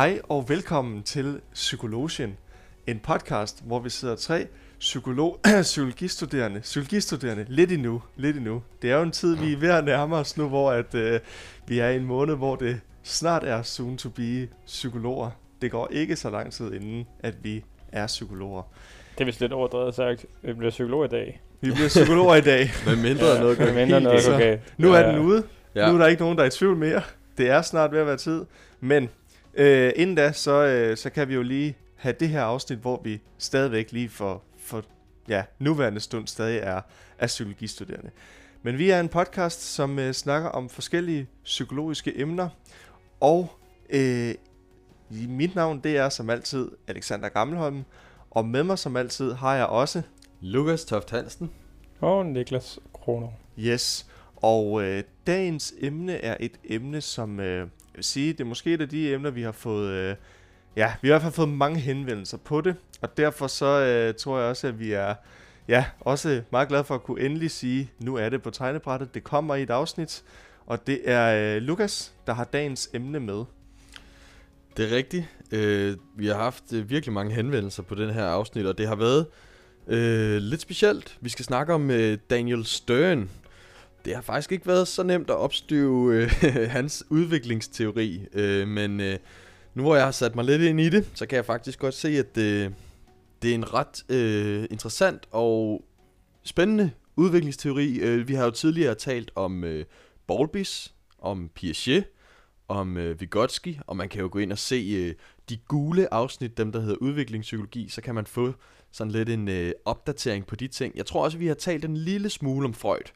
Hej og velkommen til Psykologien, en podcast, hvor vi sidder tre psykolog, psykologistuderende, psykologistuderende lidt endnu, lidt endnu. Det er jo en tid, vi er ved at nærme os nu, hvor at, øh, vi er i en måned, hvor det snart er soon to be psykologer. Det går ikke så lang tid inden, at vi er psykologer. Det er vist lidt overdrevet sagt. Vi bliver psykolog i dag. Vi bliver psykologer i dag. Med mindre ja, noget Med mindre noget så- går galt. Nu Ja, er den ude. Ja. Nu er der ikke nogen, der er i tvivl mere. Det er snart ved at være tid. Men øh, inden da, så, øh, så kan vi jo lige have det her afsnit, hvor vi stadigvæk lige for, for ja, nuværende stund stadig er, er psykologistuderende. Men vi er en podcast, som øh, snakker om forskellige psykologiske emner. Og øh, i mit navn, det er som altid Alexander Gammelholm. Og med mig som altid har jeg også Lukas Toft Hansen. Og Niklas Kroner. Yes, og øh, dagens emne er et emne, som øh, vil sige, det er måske et af de emner, vi har fået, øh, ja, vi har i hvert fald fået mange henvendelser på det, og derfor så øh, tror jeg også, at vi er, ja, også meget glade for at kunne endelig sige, nu er det på tegnebrættet, det kommer i et afsnit, og det er øh, Lukas, der har dagens emne med. Det er rigtigt. Øh, vi har haft øh, virkelig mange henvendelser på den her afsnit, og det har været øh, lidt specielt. Vi skal snakke om øh, Daniel Stern. Det har faktisk ikke været så nemt at opstøve øh, hans udviklingsteori, øh, men øh, nu hvor jeg har sat mig lidt ind i det, så kan jeg faktisk godt se, at øh, det er en ret øh, interessant og spændende udviklingsteori. Øh, vi har jo tidligere talt om øh, Bowlbys, om Piaget, om øh, Vygotsky, og man kan jo gå ind og se øh, de gule afsnit, dem der hedder udviklingspsykologi, så kan man få sådan lidt en øh, opdatering på de ting. Jeg tror også, vi har talt en lille smule om Freud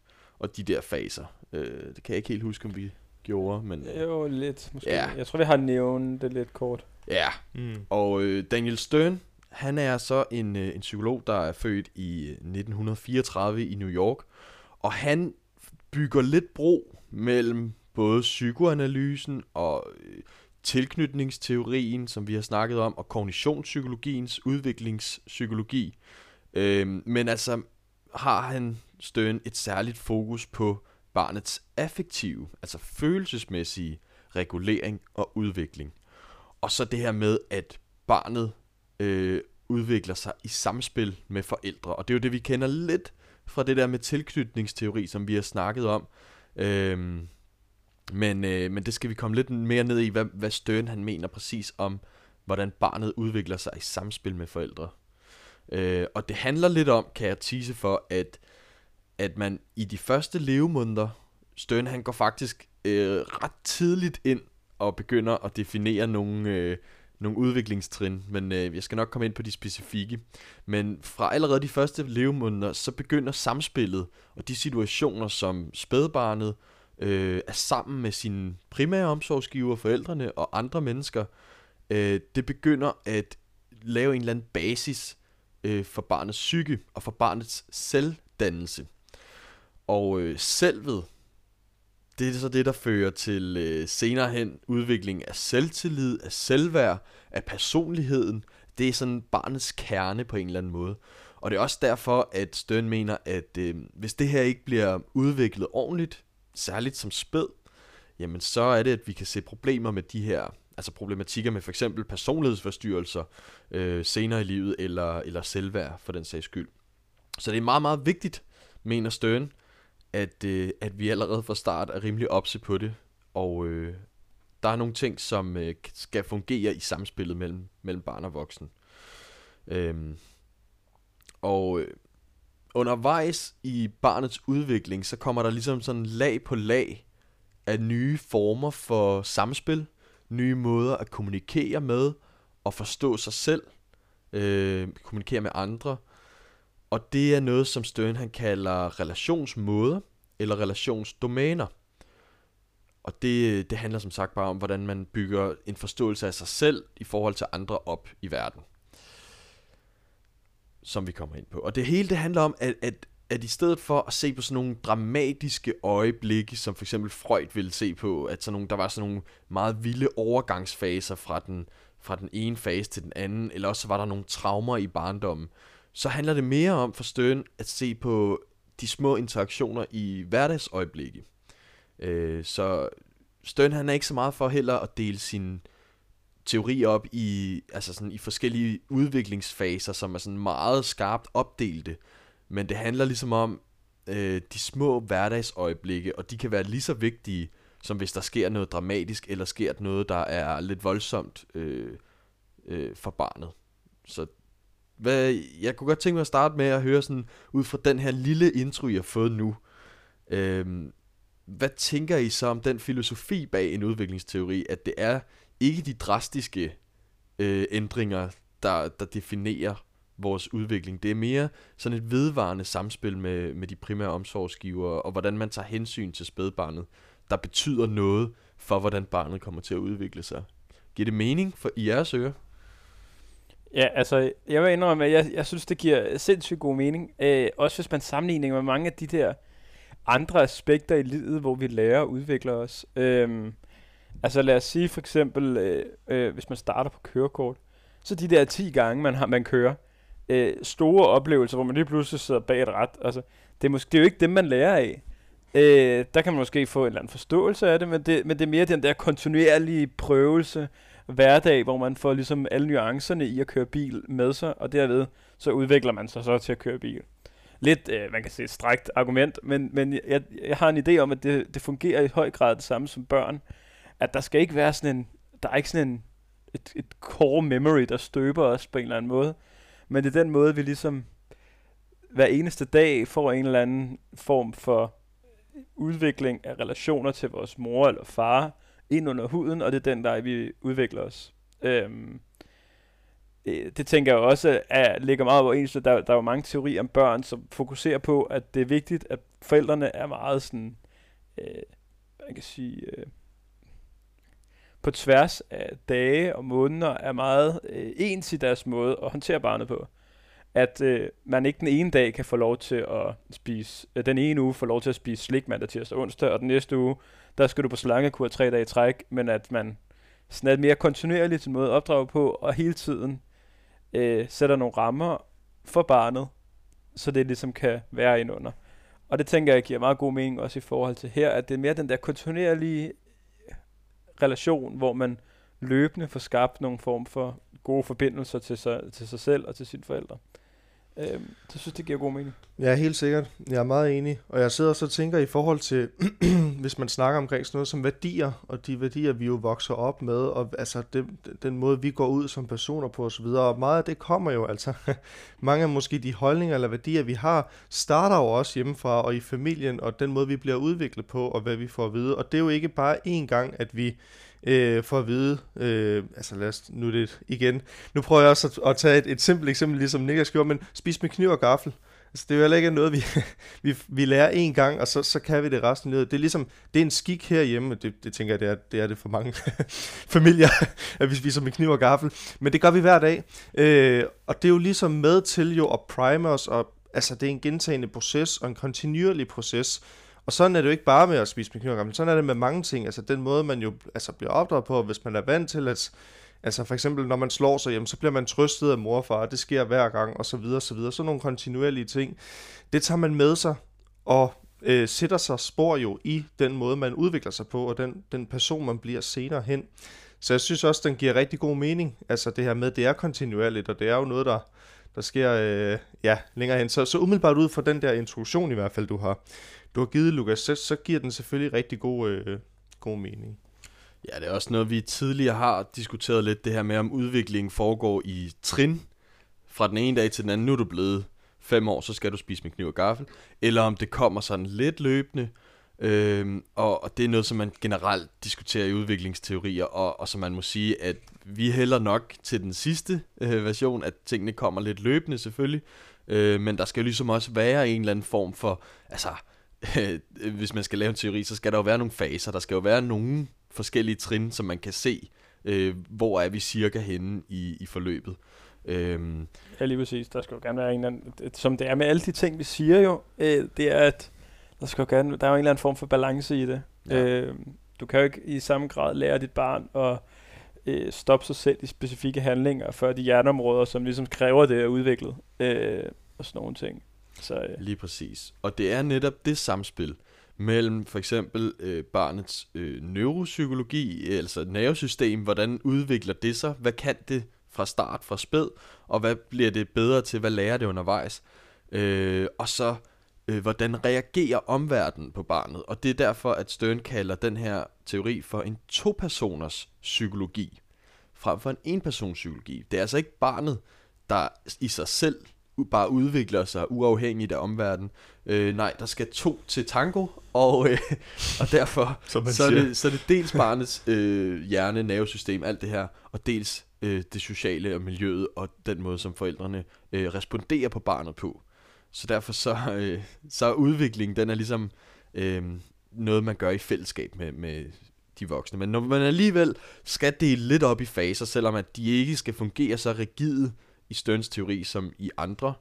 og de der faser. Øh, det kan jeg ikke helt huske, om vi gjorde, men øh, Jo, lidt måske. Ja. Jeg tror, vi har nævnt det lidt kort. ja. Mm. Og øh, Daniel Stern, han er så en, øh, en psykolog, der er født i øh, 1934 i New York, og han bygger lidt bro mellem både psykoanalysen og øh, tilknytningsteorien, som vi har snakket om, og kognitionspsykologiens udviklingspsykologi. Øh, men altså har han Stern et særligt fokus på barnets affektive, altså følelsesmæssige regulering og udvikling. Og så det her med, at barnet øh, udvikler sig i samspil med forældre. Og det er jo det, vi kender lidt fra det der med tilknytningsteori, som vi har snakket om. Øhm, men, øh, men det skal vi komme lidt mere ned i, hvad, hvad Stern han mener præcis om, hvordan barnet udvikler sig i samspil med forældre. Øh, og det handler lidt om, kan jeg tease for, at, at man i de første levemåneder, Stern han går faktisk øh, ret tidligt ind og begynder at definere nogle, øh, nogle udviklingstrin, men øh, jeg skal nok komme ind på de specifikke. Men fra allerede de første levemåneder, så begynder samspillet og de situationer, som spædbarnet øh, er sammen med sine primære omsorgsgiver, forældrene og andre mennesker, øh, det begynder at lave en eller anden basis øh, for barnets psyke og for barnets selvdannelse. Og øh, selvet, det er så det, der fører til øh, senere hen udvikling af selvtillid, af selvværd, af personligheden. Det er sådan barnets kerne på en eller anden måde. Og det er også derfor, at Stern mener, at øh, hvis det her ikke bliver udviklet ordentligt, særligt som spæd, jamen så er det, at vi kan se problemer med de her, altså problematikker med for eksempel personlighedsforstyrrelser øh, senere i livet, eller, eller selvværd for den sags skyld. Så det er meget, meget vigtigt, mener Stern, at, øh, at vi allerede fra start er rimelig opse på det, og øh, der er nogle ting, som øh, skal fungere i samspillet mellem, mellem barn og voksen. Øhm, og øh, undervejs i barnets udvikling, så kommer der ligesom sådan lag på lag af nye former for samspil, nye måder at kommunikere med og forstå sig selv, øh, kommunikere med andre. Og det er noget, som Stern han kalder relationsmåder eller relationsdomæner. Og det, det handler som sagt bare om, hvordan man bygger en forståelse af sig selv i forhold til andre op i verden. Som vi kommer ind på. Og det hele det handler om, at, at, at i stedet for at se på sådan nogle dramatiske øjeblikke, som for eksempel Freud ville se på, at sådan nogle, der var sådan nogle meget vilde overgangsfaser fra den, fra den ene fase til den anden, eller også var der nogle traumer i barndommen, så handler det mere om for Stern at se på de små interaktioner i hverdagsøjeblikke. Øh, så Stern han er ikke så meget for heller at dele sin teorier op i, altså sådan i forskellige udviklingsfaser, som er sådan meget skarpt opdelte. Men det handler ligesom om øh, de små hverdagsøjeblikke, og de kan være lige så vigtige, som hvis der sker noget dramatisk, eller sker noget, der er lidt voldsomt øh, øh, for barnet. Så hvad, jeg kunne godt tænke mig at starte med at høre sådan, ud fra den her lille intro, jeg har fået nu. Øhm, hvad tænker I så om den filosofi bag en udviklingsteori, at det er ikke de drastiske øh, ændringer, der, der definerer vores udvikling. Det er mere sådan et vedvarende samspil med, med de primære omsorgsgivere, og hvordan man tager hensyn til spædbarnet, der betyder noget for, hvordan barnet kommer til at udvikle sig. Giver det mening for i jeres ører? Ja, altså, jeg vil indrømme, at jeg, jeg synes, det giver sindssygt god mening. Øh, også hvis man sammenligner med mange af de der andre aspekter i livet, hvor vi lærer og udvikler os. Øh, altså lad os sige for eksempel, øh, øh, hvis man starter på kørekort, så de der 10 gange, man, har, man kører, øh, store oplevelser, hvor man lige pludselig sidder bag et ret. Altså, det, er måske, det er jo ikke dem, man lærer af. Øh, der kan man måske få en eller anden forståelse af det, men det, men det er mere den der kontinuerlige prøvelse, hverdag, hvor man får ligesom alle nuancerne i at køre bil med sig, og derved så udvikler man sig så til at køre bil. Lidt, øh, man kan sige, et strækt argument, men, men jeg, jeg har en idé om, at det, det fungerer i høj grad det samme som børn, at der skal ikke være sådan en, der er ikke sådan en, et, et core memory, der støber os på en eller anden måde, men det er den måde, vi ligesom hver eneste dag får en eller anden form for udvikling af relationer til vores mor eller far ind under huden, og det er den, der vi udvikler os. Øhm, øh, det tænker jeg også er, ligger meget overens. Der, der er jo mange teorier om børn, som fokuserer på, at det er vigtigt, at forældrene er meget sådan, øh, man kan sige, øh, på tværs af dage og måneder, er meget øh, ens i deres måde at håndtere barnet på at øh, man ikke den ene dag kan få lov til at spise, øh, den ene uge får lov til at spise slik mandag, tirsdag og onsdag, og den næste uge, der skal du på slangekur tre dage i træk, men at man sådan er mere kontinuerligt sin måde at opdrage på, og hele tiden øh, sætter nogle rammer for barnet, så det ligesom kan være ind under. Og det tænker jeg giver meget god mening også i forhold til her, at det er mere den der kontinuerlige relation, hvor man løbende får skabt nogle form for gode forbindelser til sig, til sig selv og til sine forældre. Øh, det synes det giver god mening. Ja, helt sikkert. Jeg er meget enig. Og jeg sidder så og tænker i forhold til, hvis man snakker omkring sådan noget som værdier, og de værdier, vi jo vokser op med, og altså det, den måde, vi går ud som personer på osv., og meget af det kommer jo altså, mange af måske de holdninger eller værdier, vi har, starter jo også hjemmefra og i familien, og den måde, vi bliver udviklet på, og hvad vi får at vide. Og det er jo ikke bare én gang, at vi øh, for at vide, øh, altså lad os nu det igen, nu prøver jeg også at, at tage et, et simpelt eksempel, ligesom Niklas gjorde, men spis med kniv og gaffel. Altså, det er jo heller ikke noget, vi, vi, vi lærer en gang, og så, så kan vi det resten af Det er ligesom, det er en skik herhjemme, det, det tænker jeg, det er, det er det for mange familier, at vi spiser med kniv og gaffel. Men det gør vi hver dag, øh, og det er jo ligesom med til jo at prime os, og altså det er en gentagende proces, og en kontinuerlig proces, og sådan er det jo ikke bare med at spise med kniv og gaffel, sådan er det med mange ting. Altså den måde, man jo altså, bliver opdraget på, hvis man er vant til at Altså for eksempel, når man slår sig hjem, så bliver man trøstet af mor og far, det sker hver gang, og så videre, og så videre. Sådan nogle kontinuerlige ting. Det tager man med sig, og øh, sætter sig spor jo i den måde, man udvikler sig på, og den, den person, man bliver senere hen. Så jeg synes også, den giver rigtig god mening, altså det her med, det er kontinuerligt, og det er jo noget, der, der sker øh, ja, længere hen. Så, så umiddelbart ud fra den der introduktion i hvert fald, du har, du har givet, Lukas, så, så giver den selvfølgelig rigtig god, øh, god mening. Ja, det er også noget, vi tidligere har diskuteret lidt, det her med, om udviklingen foregår i trin, fra den ene dag til den anden. Nu er du blevet fem år, så skal du spise med kniv og gaffel. Eller om det kommer sådan lidt løbende, Øhm, og, og det er noget, som man generelt diskuterer i udviklingsteorier, og, og som man må sige, at vi hælder nok til den sidste øh, version, at tingene kommer lidt løbende selvfølgelig, øh, men der skal jo ligesom også være en eller anden form for, altså, øh, hvis man skal lave en teori, så skal der jo være nogle faser, der skal jo være nogle forskellige trin, som man kan se, øh, hvor er vi cirka henne i, i forløbet. Øhm. Ja, lige præcis. Der skal jo gerne være en eller anden, som det er med alle de ting, vi siger jo, øh, det er, at der, skal jo gerne, der er jo en eller anden form for balance i det. Ja. Øh, du kan jo ikke i samme grad lære dit barn at øh, stoppe sig selv i specifikke handlinger, før de hjerneområder, som ligesom kræver det, er udviklet. Øh, og sådan nogle ting. Så, øh. Lige præcis. Og det er netop det samspil mellem for eksempel øh, barnets øh, neuropsykologi, altså nervesystem, hvordan udvikler det sig, hvad kan det fra start, fra spæd, og hvad bliver det bedre til, hvad lærer det undervejs, øh, og så øh, hvordan reagerer omverdenen på barnet, og det er derfor, at Stern kalder den her teori for en to-personers psykologi, frem for en en-persons psykologi. Det er altså ikke barnet, der i sig selv bare udvikler sig uafhængigt af omverdenen. Øh, nej, der skal to til tango, og, øh, og derfor så er, det, så er det dels barnets øh, hjerne, nervesystem, alt det her, og dels øh, det sociale og miljøet, og den måde, som forældrene øh, responderer på barnet på. Så derfor så, øh, så er udviklingen, den er ligesom øh, noget, man gør i fællesskab med, med de voksne. Men når man alligevel skal dele lidt op i faser, selvom at de ikke skal fungere så rigide i Sterns teori som i andre,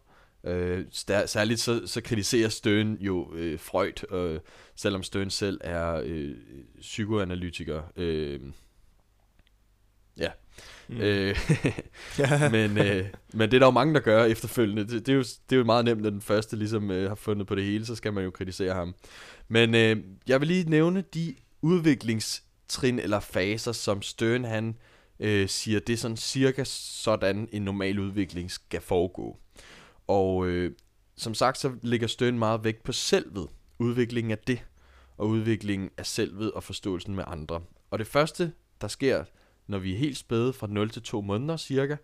øh, særligt så, så kritiserer Stern jo øh, Freud, øh, selvom Stern selv er øh, psykoanalytiker. Øh, ja. Mm. Øh, men, øh, men det er der jo mange, der gør efterfølgende. Det, det, er, jo, det er jo meget nemt, når den første ligesom øh, har fundet på det hele, så skal man jo kritisere ham. Men øh, jeg vil lige nævne de udviklingstrin eller faser, som Stern han øh, øh, siger, det er sådan cirka sådan en normal udvikling skal foregå. Og øh, som sagt, så ligger Stern meget vægt på selvet, udviklingen af det, og udviklingen af selvet og forståelsen med andre. Og det første, der sker, når vi er helt spæde fra 0 til 2 måneder cirka,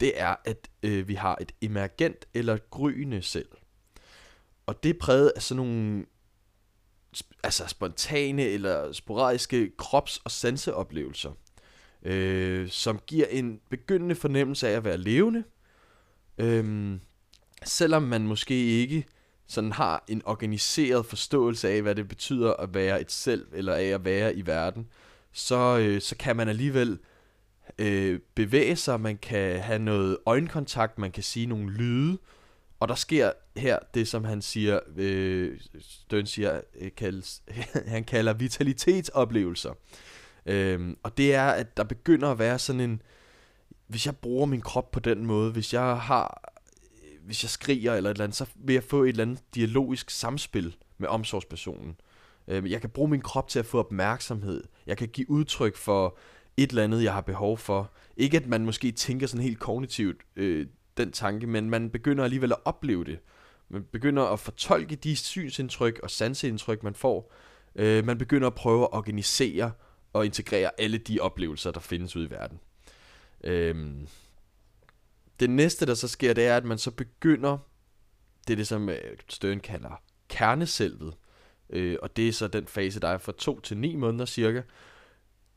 det er, at øh, vi har et emergent eller gryende selv. Og det er præget af sådan nogle sp- altså spontane eller sporadiske krops- og sanseoplevelser, øh, som giver en begyndende fornemmelse af at være levende, øh, selvom man måske ikke sådan har en organiseret forståelse af, hvad det betyder at være et selv, eller af at være i verden, så, øh, så kan man alligevel øh, bevæge sig, man kan have noget øjenkontakt, man kan sige nogle lyde, og der sker her det, som han siger, øh, Støn siger, øh, kaldes, han kalder vitalitetsoplevelser. Øh, og det er, at der begynder at være sådan en, hvis jeg bruger min krop på den måde, hvis jeg har, hvis jeg skriger eller et eller andet, så vil jeg få et eller andet dialogisk samspil med omsorgspersonen. Øh, Jeg kan bruge min krop til at få opmærksomhed. Jeg kan give udtryk for et eller andet, jeg har behov for. Ikke at man måske tænker sådan helt kognitivt øh, den tanke, men man begynder alligevel at opleve det. Man begynder at fortolke de synsindtryk og sanseindtryk, man får. Øh, man begynder at prøve at organisere og integrere alle de oplevelser, der findes ude i verden. Øhm, det næste, der så sker, det er, at man så begynder, det er det, som øh, Stern kalder kerneselvet, øh, og det er så den fase, der er fra 2 til 9 måneder cirka,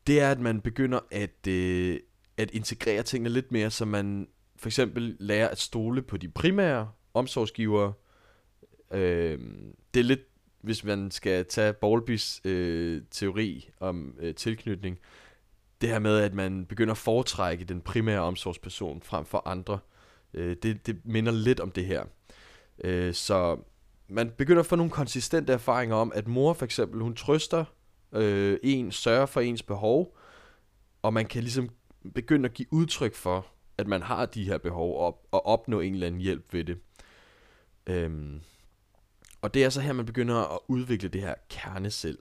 det er, at man begynder at, øh, at integrere tingene lidt mere, så man for eksempel lærer at stole på de primære omsorgsgivere. Øh, det er lidt, hvis man skal tage Bowlbys øh, teori om øh, tilknytning, det her med, at man begynder at foretrække den primære omsorgsperson frem for andre, øh, det, det minder lidt om det her. Øh, så man begynder at få nogle konsistente erfaringer om, at mor for eksempel, hun trøster øh, en, sørger for ens behov, og man kan ligesom begynde at give udtryk for, at man har de her behov, og, og opnå en eller anden hjælp ved det. Øhm, og det er så her, man begynder at udvikle det her kernesel.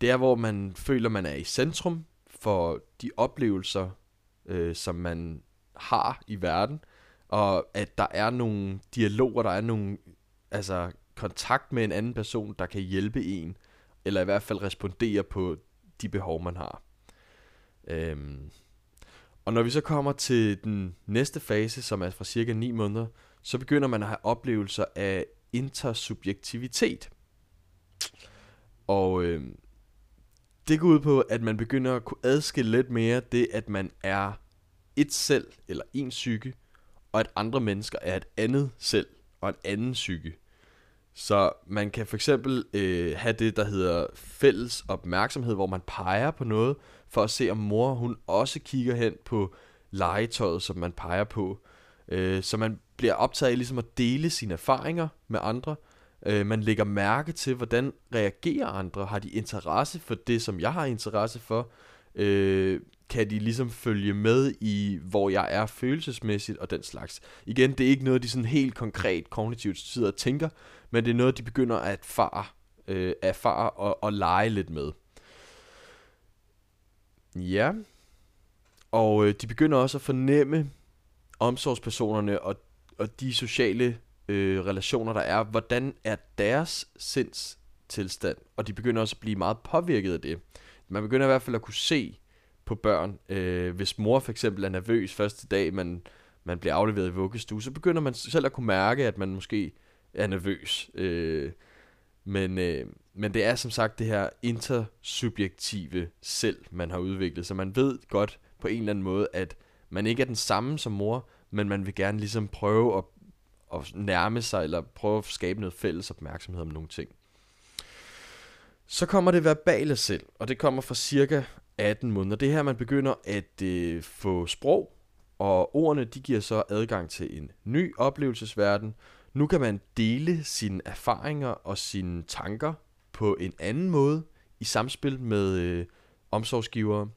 Det er, hvor man føler, man er i centrum for de oplevelser, øh, som man har i verden, og at der er nogle dialoger, der er nogle altså kontakt med en anden person, der kan hjælpe en, eller i hvert fald respondere på de behov, man har. Øhm. Og når vi så kommer til den næste fase, som er fra cirka 9 måneder, så begynder man at have oplevelser af intersubjektivitet. Og øh, det går ud på, at man begynder at kunne adskille lidt mere det, at man er et selv, eller en psyke, og at andre mennesker er et andet selv, og en anden psyke. Så man kan for eksempel øh, have det, der hedder fælles opmærksomhed, hvor man peger på noget, for at se, om mor hun også kigger hen på legetøjet, som man peger på. Øh, så man bliver optaget af ligesom at dele sine erfaringer med andre. Øh, man lægger mærke til, hvordan reagerer andre. Har de interesse for det, som jeg har interesse for? Øh, kan de ligesom følge med i, hvor jeg er følelsesmæssigt og den slags. Igen, det er ikke noget, de sådan helt konkret kognitivt sidder og tænker, men det er noget, de begynder at erfare øh, erfare og, og lege lidt med. Ja. Og øh, de begynder også at fornemme omsorgspersonerne og, og de sociale øh, relationer, der er, hvordan er deres sindstilstand, og de begynder også at blive meget påvirket af det. Man begynder i hvert fald at kunne se på børn, øh, hvis mor for eksempel er nervøs første dag, man, man bliver afleveret i vuggestue, så begynder man selv at kunne mærke, at man måske er nervøs. Øh, men, øh, men det er som sagt det her intersubjektive selv, man har udviklet, så man ved godt på en eller anden måde, at man ikke er den samme som mor, men man vil gerne ligesom prøve at, at nærme sig, eller prøve at skabe noget fælles opmærksomhed om nogle ting. Så kommer det verbale selv, og det kommer fra cirka 18 måneder. Det er her, man begynder at øh, få sprog, og ordene de giver så adgang til en ny oplevelsesverden. Nu kan man dele sine erfaringer og sine tanker på en anden måde i samspil med øh, omsorgsgivere.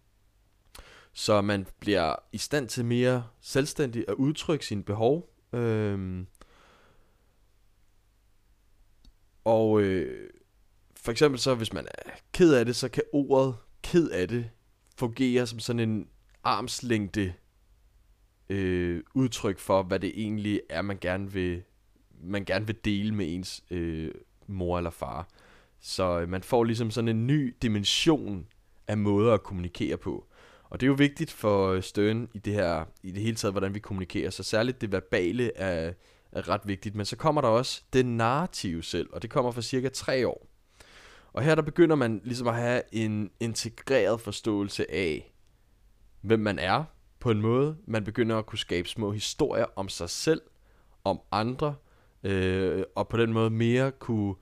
Så man bliver i stand til mere selvstændigt at udtrykke sine behov. Øhm, og øh, for eksempel så, hvis man er ked af det, så kan ordet ked af det fungere som sådan en armslængde øh, udtryk for, hvad det egentlig er, man gerne vil, man gerne vil dele med ens øh, mor eller far. Så øh, man får ligesom sådan en ny dimension af måder at kommunikere på. Og det er jo vigtigt for øh, Stern i det her, i det hele taget, hvordan vi kommunikerer. Så særligt det verbale er, er ret vigtigt. Men så kommer der også det narrative selv, og det kommer for cirka tre år. Og her der begynder man ligesom at have en integreret forståelse af, hvem man er på en måde. Man begynder at kunne skabe små historier om sig selv, om andre, øh, og på den måde mere kunne,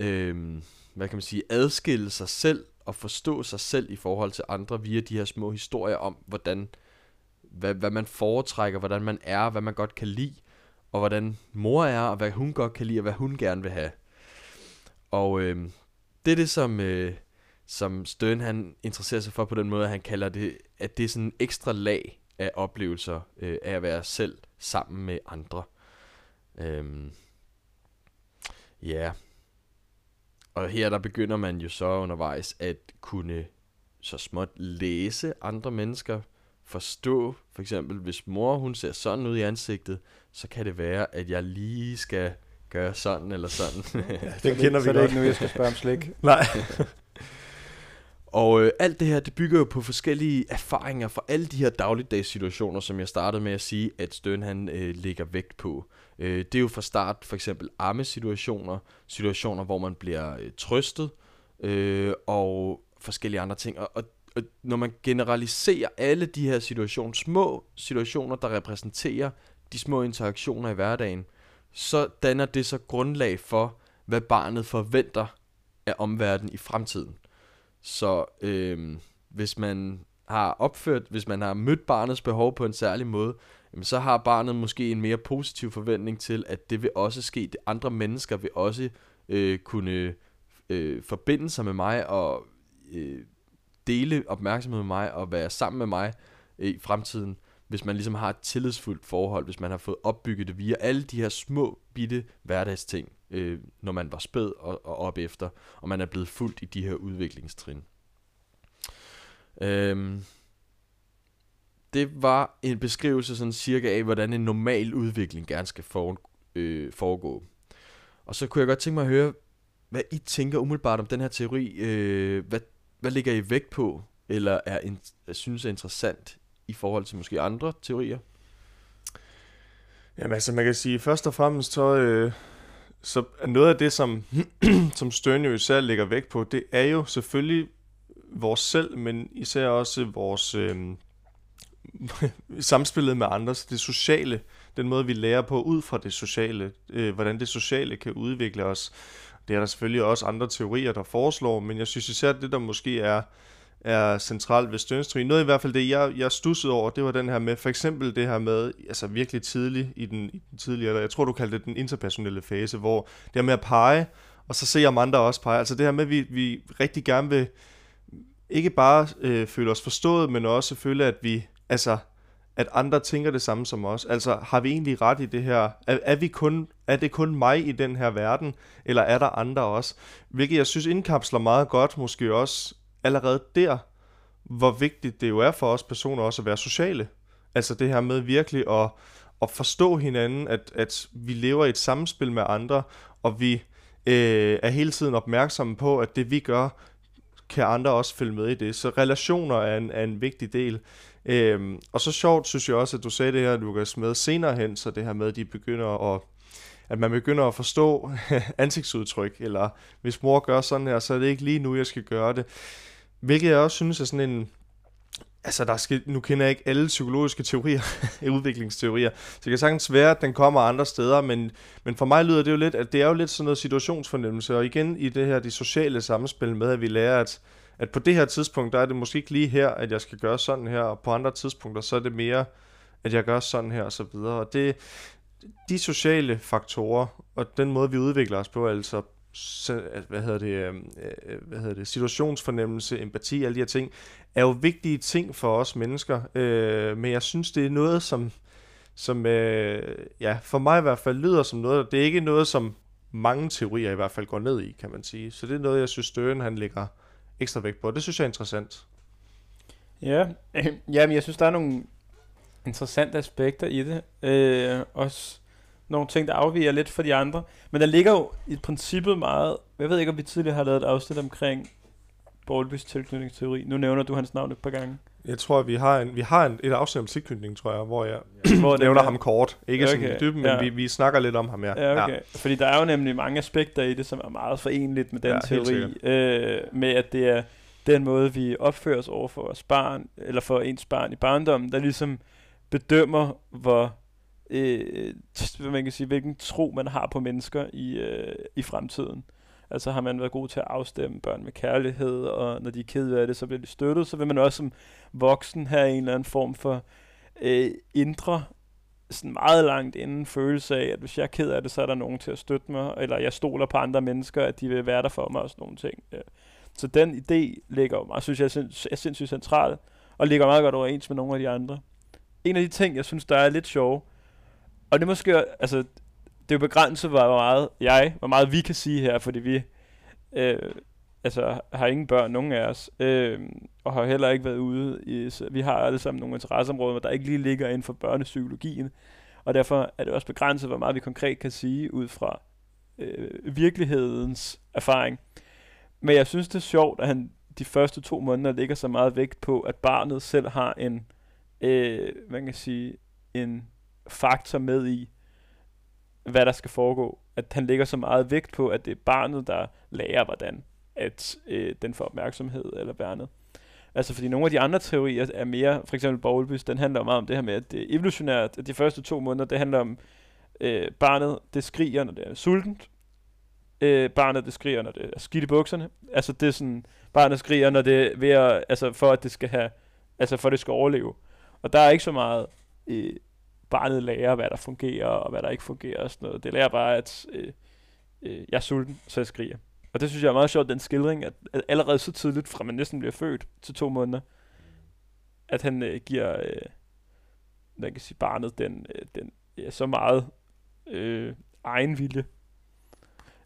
øh, hvad kan man sige, adskille sig selv og forstå sig selv i forhold til andre via de her små historier om, hvordan, hvad, hvad man foretrækker, hvordan man er, hvad man godt kan lide, og hvordan mor er, og hvad hun godt kan lide, og hvad hun gerne vil have. Og øh, det er det, som, øh, som Stern han interesserer sig for på den måde, at han kalder det, at det er sådan en ekstra lag af oplevelser øh, af at være selv sammen med andre. Øhm, ja. Og her der begynder man jo så undervejs at kunne så småt læse andre mennesker, forstå, for eksempel hvis mor hun ser sådan ud i ansigtet, så kan det være, at jeg lige skal gøre sådan eller sådan. ja, det kender vi så godt. det er ikke nu, jeg skal spørge om slik. Nej. Og øh, alt det her, det bygger jo på forskellige erfaringer fra alle de her dagligdags situationer, som jeg startede med at sige, at Støn han øh, lægger vægt på. Øh, det er jo fra start for eksempel arme-situationer, situationer, hvor man bliver øh, trøstet, øh, og forskellige andre ting. Og, og, og når man generaliserer alle de her situationer, små situationer, der repræsenterer de små interaktioner i hverdagen, så danner det så grundlag for, hvad barnet forventer af omverdenen i fremtiden. Så øh, hvis man har opført, hvis man har mødt barnets behov på en særlig måde, jamen, så har barnet måske en mere positiv forventning til, at det vil også ske. De andre mennesker vil også øh, kunne øh, forbinde sig med mig og øh, dele opmærksomhed med mig og være sammen med mig øh, i fremtiden hvis man ligesom har et tillidsfuldt forhold, hvis man har fået opbygget det via alle de her små, bitte hverdagsting, øh, når man var spæd og, og op efter, og man er blevet fuldt i de her udviklingstrin. Øhm, det var en beskrivelse sådan cirka af, hvordan en normal udvikling gerne skal for, øh, foregå. Og så kunne jeg godt tænke mig at høre, hvad I tænker umiddelbart om den her teori. Øh, hvad, hvad ligger I vægt på, eller er, in, synes er interessant i forhold til måske andre teorier? Jamen altså, man kan sige, først og fremmest, så, øh, så noget af det, som, som Stern jo især lægger vægt på, det er jo selvfølgelig vores selv, men især også vores øh, samspillet med andre, det sociale, den måde, vi lærer på ud fra det sociale, øh, hvordan det sociale kan udvikle os. Det er der selvfølgelig også andre teorier, der foreslår, men jeg synes især, det der måske er er centralt ved stønstri. Noget i hvert fald det, jeg, jeg stussede over, det var den her med, for eksempel det her med, altså virkelig tidligt i den, i den tidlige, eller jeg tror du kaldte det den interpersonelle fase, hvor det her med at pege, og så se om andre også pege. Altså det her med, at vi, vi rigtig gerne vil ikke bare øh, føle os forstået, men også føle, at vi, altså, at andre tænker det samme som os. Altså, har vi egentlig ret i det her? Er, er, vi kun, er det kun mig i den her verden, eller er der andre også? Hvilket jeg synes indkapsler meget godt, måske også allerede der, hvor vigtigt det jo er for os personer også at være sociale. Altså det her med virkelig at, at forstå hinanden, at, at vi lever i et samspil med andre, og vi øh, er hele tiden opmærksomme på, at det vi gør, kan andre også følge med i det. Så relationer er en, er en vigtig del. Øhm, og så sjovt synes jeg også, at du sagde det her, Lukas, med senere hen, så det her med, at de begynder at at man begynder at forstå ansigtsudtryk, eller hvis mor gør sådan her, så er det ikke lige nu, jeg skal gøre det. Hvilket jeg også synes er sådan en, altså der skal, nu kender jeg ikke alle psykologiske teorier, udviklingsteorier, så det kan sagtens være, at den kommer andre steder, men, men for mig lyder det jo lidt, at det er jo lidt sådan noget situationsfornemmelse, og igen i det her, de sociale samspil med, at vi lærer, at, at på det her tidspunkt, der er det måske ikke lige her, at jeg skal gøre sådan her, og på andre tidspunkter, så er det mere, at jeg gør sådan her, og så videre, og det, de sociale faktorer, og den måde, vi udvikler os på, altså hvad hedder det, øhm, øh, hvad hedder det, situationsfornemmelse, empati, alle de her ting, er jo vigtige ting for os mennesker, øh, men jeg synes, det er noget, som, som øh, ja, for mig i hvert fald lyder som noget, det er ikke noget, som mange teorier i hvert fald går ned i, kan man sige. Så det er noget, jeg synes, Støren han lægger ekstra vægt på. Det synes jeg er interessant. Ja, øh, jamen jeg synes, der er nogle interessante aspekter i det. Øh, også nogle ting, der afviger lidt fra de andre. Men der ligger jo i princippet meget... Jeg ved ikke, om vi tidligere har lavet et afsnit omkring Bowlbys tilknytningsteori. Nu nævner du hans navn et par gange. Jeg tror, vi har, en, vi har en, et afsnit om tilknytning, tror jeg, hvor jeg hvor nævner ham kort. Ikke okay. sådan dybden, men ja. vi, vi snakker lidt om ham, ja. ja, okay. ja. Fordi der er jo nemlig mange aspekter i det, som er meget forenligt med den ja, teori. Øh, med at det er den måde, vi opfører os over for vores barn, eller for ens barn i barndommen, der ligesom bedømmer, hvor øh, man kan sige, hvilken tro man har på mennesker i, øh, i fremtiden. Altså har man været god til at afstemme børn med kærlighed, og når de er ked af det, så bliver de støttet, så vil man også som voksen have en eller anden form for øh, indre, sådan meget langt inden følelse af, at hvis jeg er ked af det, så er der nogen til at støtte mig, eller jeg stoler på andre mennesker, at de vil være der for mig og sådan nogle ting. Så den idé ligger jo meget, synes jeg, er sindssygt central, og ligger meget godt overens med nogle af de andre. En af de ting, jeg synes, der er lidt sjov, og det måske, altså, det er jo begrænset, hvor meget jeg, hvor meget vi kan sige her, fordi vi øh, altså, har ingen børn, nogen af os, øh, og har heller ikke været ude i, så vi har alle sammen nogle interesseområder, der ikke lige ligger inden for børnepsykologien, og derfor er det også begrænset, hvor meget vi konkret kan sige ud fra øh, virkelighedens erfaring. Men jeg synes, det er sjovt, at han de første to måneder ligger så meget vægt på, at barnet selv har en, øh, man kan sige, en faktor med i, hvad der skal foregå. At han lægger så meget vægt på, at det er barnet, der lærer, hvordan at øh, den får opmærksomhed eller værnet. Altså fordi nogle af de andre teorier er mere, for eksempel Bowlbys, den handler meget om det her med, at det er evolutionært, at de første to måneder, det handler om, øh, barnet, det skriger, når det er sultent. Øh, barnet, det skriger, når det er skidt i bukserne. Altså det er sådan, barnet skriger, når det er ved at, altså for at det skal have, altså for at det skal overleve. Og der er ikke så meget øh, barnet lærer, hvad der fungerer og hvad der ikke fungerer og sådan noget. Det lærer bare, at øh, øh, jeg er sulten, så jeg skriger. Og det synes jeg er meget sjovt, den skildring, at, at allerede så tidligt, fra man næsten bliver født til to måneder, at han øh, giver, øh, man kan sige, barnet den, øh, den ja, så meget øh, egen vilje.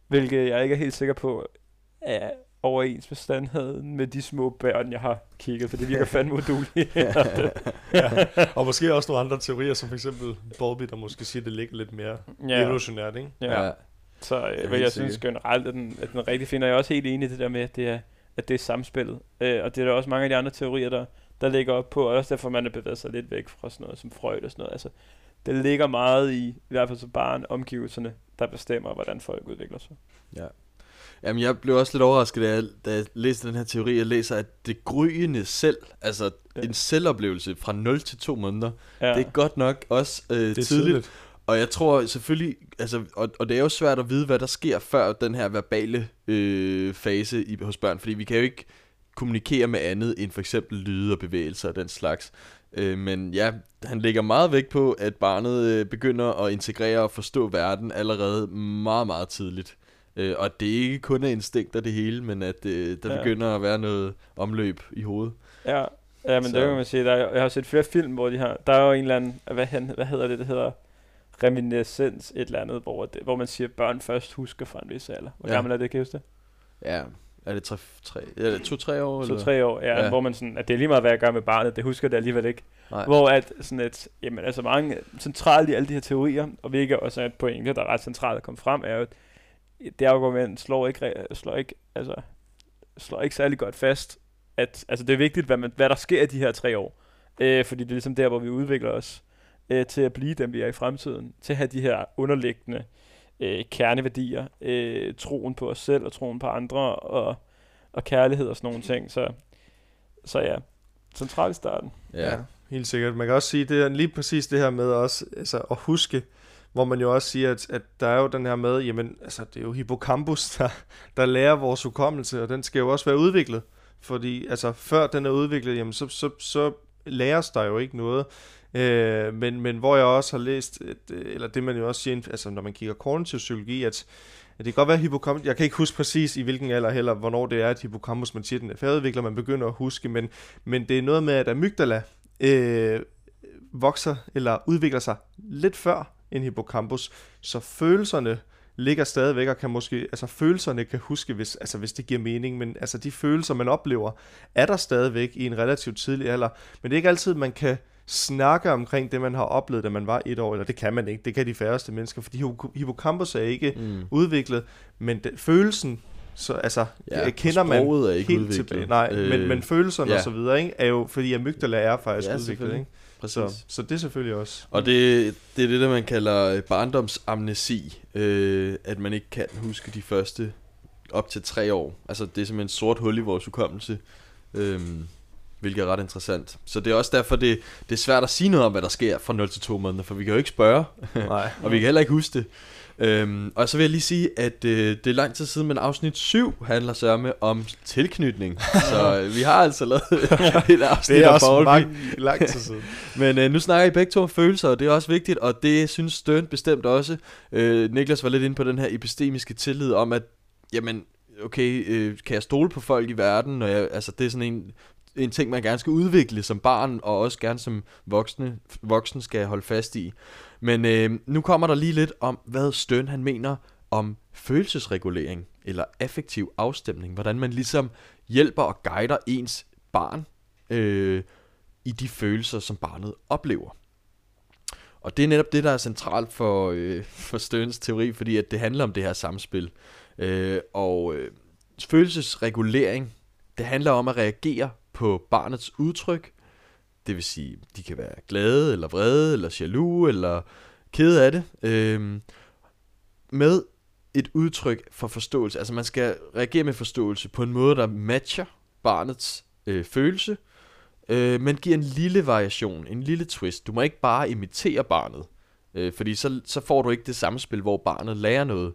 Hvilket jeg ikke er helt sikker på, er, overens med standheden med de små børn, jeg har kigget, for det virker fandme uduligt. ja. Og måske også nogle andre teorier, som for eksempel Bowlby, der måske siger, at det ligger lidt mere ja. evolutionært, ikke? Ja. ja. Så øh, hvad jeg synes generelt, at den, at den rigtig finder jeg også helt enig i det der med, at det er, at det er samspillet. Øh, og det er der også mange af de andre teorier, der, der ligger op på, og også derfor man er bevæget sig lidt væk fra sådan noget som Freud og sådan noget. Altså, det ligger meget i, i hvert fald som barn, omgivelserne, der bestemmer, hvordan folk udvikler sig. Ja. Jamen, jeg blev også lidt overrasket, da jeg, da jeg læste den her teori. Jeg læser, at det gryende selv, altså ja. en selvoplevelse fra 0 til 2 måneder, ja. det er godt nok også øh, det er tidligt. tidligt. Og jeg tror selvfølgelig, altså, og, og det er jo svært at vide, hvad der sker før den her verbale øh, fase i, hos børn, fordi vi kan jo ikke kommunikere med andet end for eksempel lyde og bevægelser og den slags. Øh, men ja, han lægger meget vægt på, at barnet øh, begynder at integrere og forstå verden allerede meget, meget tidligt. Øh, og det er ikke kun er instinkter det hele, men at øh, der ja. begynder at være noget omløb i hovedet. Ja, Ja, men Så- det kan man sige. Der er, jeg har set flere film, hvor de har... Der er jo en eller anden... Hvad, hvad hedder det? Det hedder reminiscens et eller andet, hvor, det, hvor man siger, at børn først husker fra en vis alder. Hvor Ja. gammel er det, kan det? Ja, er det tre, tre, er det to-tre år? Så eller? tre år, ja, Ja. ja. Hvor man sådan, at det er lige meget, hvad jeg gør med barnet, det husker det alligevel ikke. Nej. Hvor at sådan et, jamen altså mange centralt i alle de her teorier, og hvilket også er et pointe, der er ret centralt at komme frem, er jo, at det argument slår ikke, slår ikke, altså, slår ikke særlig godt fast, at altså, det er vigtigt, hvad, man, hvad der sker i de her tre år. Øh, fordi det er ligesom der, hvor vi udvikler os øh, til at blive dem, vi er i fremtiden. Til at have de her underliggende øh, kerneværdier. Øh, troen på os selv og troen på andre og, og kærlighed og sådan nogle ting. Så, så ja, centralt i starten. Ja. helt sikkert. Man kan også sige, det er lige præcis det her med også, altså at huske, hvor man jo også siger, at, at der er jo den her med, jamen, altså det er jo hippocampus, der, der lærer vores hukommelse, og den skal jo også være udviklet. Fordi altså før den er udviklet, jamen så, så, så læres der jo ikke noget. Øh, men, men hvor jeg også har læst, at, eller det man jo også siger, altså når man kigger kognitiv psykologi, at, at det kan godt være hippocampus, jeg kan ikke huske præcis i hvilken alder heller, hvornår det er, at hippocampus, man siger, den er færdigudvikler, man begynder at huske, men, men det er noget med, at amygdala øh, vokser eller udvikler sig lidt før end hippocampus, så følelserne ligger stadigvæk og kan måske, altså følelserne kan huske, hvis, altså hvis det giver mening, men altså de følelser, man oplever, er der stadigvæk i en relativt tidlig alder, men det er ikke altid, man kan snakke omkring det, man har oplevet, da man var et år, eller det kan man ikke, det kan de færreste mennesker, fordi hippo- hippocampus er ikke Mm. udviklet, men det, følelsen, så altså, Ja, kender man er ikke helt udviklet. tilbage. Nej, øh, men, men følelserne ja. og så videre, ikke, er jo, fordi amygdala er faktisk Ja, udviklet, ikke? Præcis. Så, så det er selvfølgelig også. Og det, det er det, der man kalder øh, barndomsamnesi, øh, at man ikke kan huske de første op til tre år. Altså det er simpelthen et sort hul i vores hukommelse, øh, hvilket er ret interessant. Så det er også derfor, det, det er svært at sige noget om, hvad der sker fra 0 til 2 måneder, for vi kan jo ikke spørge, Nej. og vi kan heller ikke huske det. Øhm, og så vil jeg lige sige, at øh, det er lang tid siden, men afsnit 7 handler sørme om tilknytning. så øh, vi har altså lavet et afsnit Det er også Bowlby. mange, lang tid siden. Men øh, nu snakker I begge to om følelser, og det er også vigtigt, og det synes Stern bestemt også. Øh, Niklas var lidt inde på den her epistemiske tillid om, at jamen, okay, øh, kan jeg stole på folk i verden? Når jeg, altså, det er sådan en, en ting, man gerne skal udvikle som barn, og også gerne som voksne, voksen skal holde fast i. Men øh, nu kommer der lige lidt om, hvad Stern han mener om følelsesregulering, eller affektiv afstemning. Hvordan man ligesom hjælper og guider ens barn øh, i de følelser, som barnet oplever. Og det er netop det, der er centralt for, øh, for Sterns teori, fordi at det handler om det her samspil. Øh, og øh, følelsesregulering, det handler om at reagere på barnets udtryk. Det vil sige, de kan være glade, eller vrede, eller jaloux, eller kede af det. Øh, med et udtryk for forståelse. Altså man skal reagere med forståelse på en måde, der matcher barnets øh, følelse, øh, men giver en lille variation, en lille twist. Du må ikke bare imitere barnet, øh, fordi så, så får du ikke det samme spil, hvor barnet lærer noget.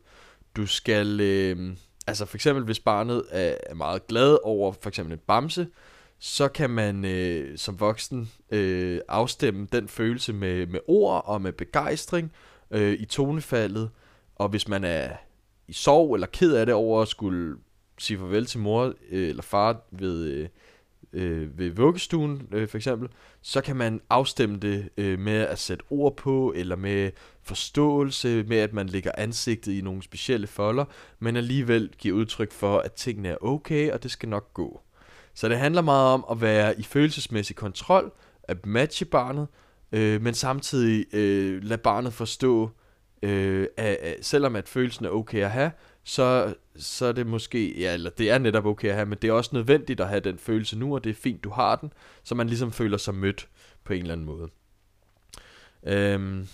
Du skal, øh, altså for eksempel hvis barnet er, er meget glad over for eksempel en bamse, så kan man øh, som voksen øh, afstemme den følelse med, med ord og med begejstring øh, i tonefaldet. Og hvis man er i sorg eller ked af det over at skulle sige farvel til mor øh, eller far ved, øh, øh, ved vuggestuen øh, for eksempel, så kan man afstemme det øh, med at sætte ord på, eller med forståelse, med at man lægger ansigtet i nogle specielle folder, men alligevel giver udtryk for, at tingene er okay, og det skal nok gå. Så det handler meget om at være i følelsesmæssig kontrol, at matche barnet, øh, men samtidig øh, lade barnet forstå, øh, at, at selvom at følelsen er okay at have, så, så er det måske, ja, eller det er netop okay at have, men det er også nødvendigt at have den følelse nu, og det er fint, du har den, så man ligesom føler sig mødt på en eller anden måde. Øhm,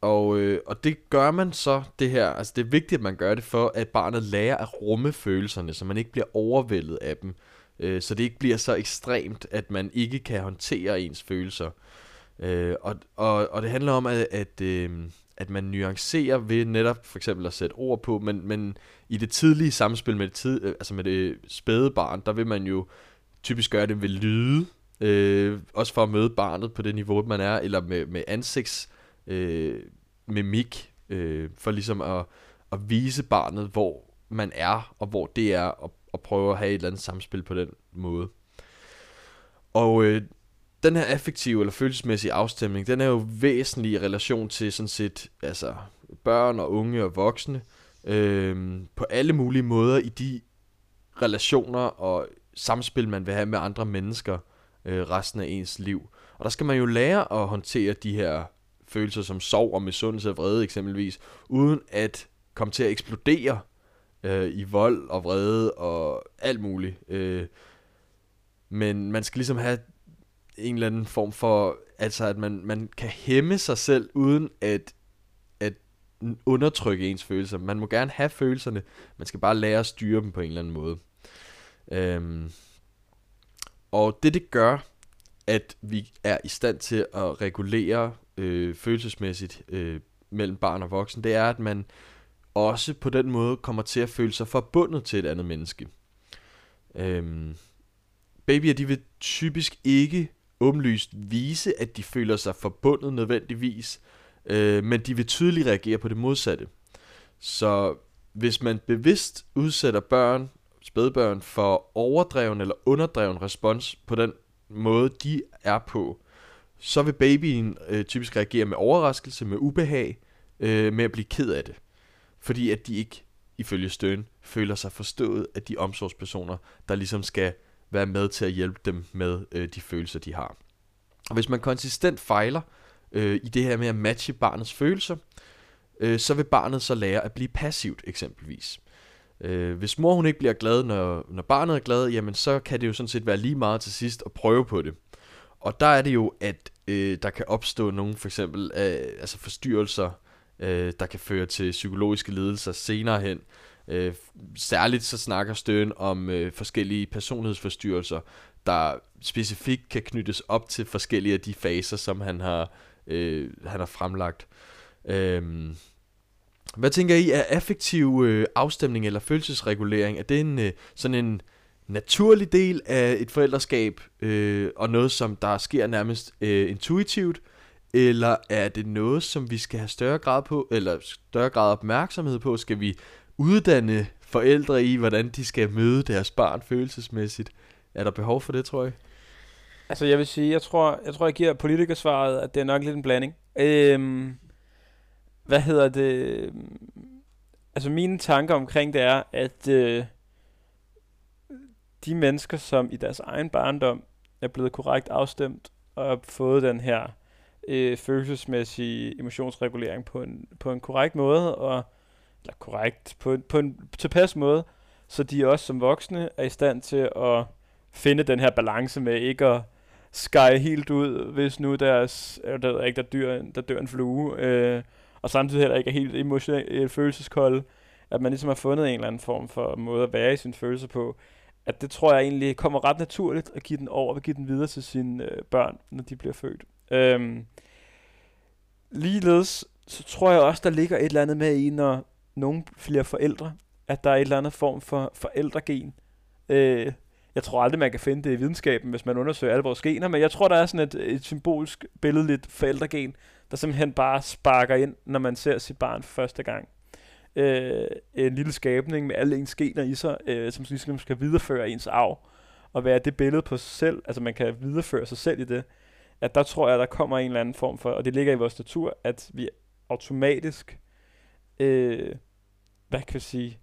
og, øh, og det gør man så, det her, altså det er vigtigt, at man gør det for, at barnet lærer at rumme følelserne, så man ikke bliver overvældet af dem, øh, så det ikke bliver så ekstremt, at man ikke kan håndtere ens følelser. Øh, og, og, og det handler om, at, at, øh, at man nuancerer ved netop for eksempel at sætte ord på, men, men i det tidlige samspil med det, tid, øh, altså med det spæde barn, der vil man jo typisk gøre det ved lyde, øh, også for at møde barnet på det niveau, man er, eller med, med ansigts øh, mimik, øh, for ligesom at, at vise barnet, hvor man er, og hvor det er, og, og prøve at have et eller andet samspil på den måde. Og øh, den her affektive eller følelsesmæssige afstemning, den er jo væsentlig i relation til sådan set altså, børn og unge og voksne. Øh, på alle mulige måder i de relationer og samspil, man vil have med andre mennesker øh, resten af ens liv. Og der skal man jo lære at håndtere de her følelser som sorg og misundelse og vrede eksempelvis, uden at komme til at eksplodere øh, i vold og vrede og alt muligt. Øh, men man skal ligesom have en eller anden form for, altså at man, man kan hæmme sig selv, uden at, at undertrykke ens følelser. Man må gerne have følelserne, man skal bare lære at styre dem på en eller anden måde. Øhm, og det det gør, at vi er i stand til at regulere øh, følelsesmæssigt øh, mellem barn og voksen, det er, at man også på den måde kommer til at føle sig forbundet til et andet menneske. Øhm, babyer, de vil typisk ikke åbenlyst vise, at de føler sig forbundet nødvendigvis, øh, men de vil tydeligt reagere på det modsatte. Så hvis man bevidst udsætter børn, spædbørn, for overdreven eller underdreven respons på den måde, de er på, så vil babyen øh, typisk reagere med overraskelse, med ubehag, øh, med at blive ked af det. Fordi at de ikke, ifølge Støn, føler sig forstået af de omsorgspersoner, der ligesom skal være med til at hjælpe dem med øh, de følelser, de har. Og hvis man konsistent fejler øh, i det her med at matche barnets følelser, øh, så vil barnet så lære at blive passivt eksempelvis. Øh, hvis mor hun ikke bliver glad, når, når barnet er glad, jamen så kan det jo sådan set være lige meget til sidst at prøve på det. Og der er det jo, at øh, der kan opstå nogle for eksempel øh, altså forstyrrelser, øh, der kan føre til psykologiske lidelser senere hen. Øh, særligt så snakker Støn om øh, forskellige personlighedsforstyrrelser, der specifikt kan knyttes op til forskellige af de faser, som han har, øh, han har fremlagt. Øh, hvad tænker I, er affektiv øh, afstemning eller følelsesregulering, er det en, øh, sådan en naturlig del af et forældreskab, øh, og noget, som der sker nærmest øh, intuitivt, eller er det noget, som vi skal have større grad på, eller større grad opmærksomhed på? Skal vi uddanne forældre i, hvordan de skal møde deres barn følelsesmæssigt? Er der behov for det, tror jeg? Altså, jeg vil sige, jeg tror, jeg tror, jeg giver politikersvaret, at det er nok lidt en blanding. Øhm, hvad hedder det? Altså, mine tanker omkring det er, at øh, de mennesker, som i deres egen barndom er blevet korrekt afstemt og har fået den her øh, følelsesmæssig emotionsregulering på en, på en korrekt måde, og, eller korrekt, på, en, på en tilpas måde, så de også som voksne er i stand til at finde den her balance med ikke at sky helt ud, hvis nu deres, øh, der, der, ikke, der, dyr, der dør en flue, øh, og samtidig heller ikke er helt emotionelt øh, følelseskold, at man ligesom har fundet en eller anden form for måde at være i sin følelse på, at det tror jeg egentlig kommer ret naturligt at give den over, og give den videre til sine øh, børn, når de bliver født. Øhm, ligeledes, så tror jeg også, der ligger et eller andet med i, når nogen flere forældre, at der er et eller andet form for forældregen. Øh, jeg tror aldrig, man kan finde det i videnskaben, hvis man undersøger alle vores gener, men jeg tror, der er sådan et, et symbolsk billedligt forældregen, der simpelthen bare sparker ind, når man ser sit barn for første gang. Øh, en lille skabning med alle ens gener i sig, øh, som ligesom skal videreføre ens arv, og være det billede på sig selv, altså man kan videreføre sig selv i det, at der tror jeg, der kommer en eller anden form for, og det ligger i vores natur, at vi automatisk, øh, hvad kan vi sige,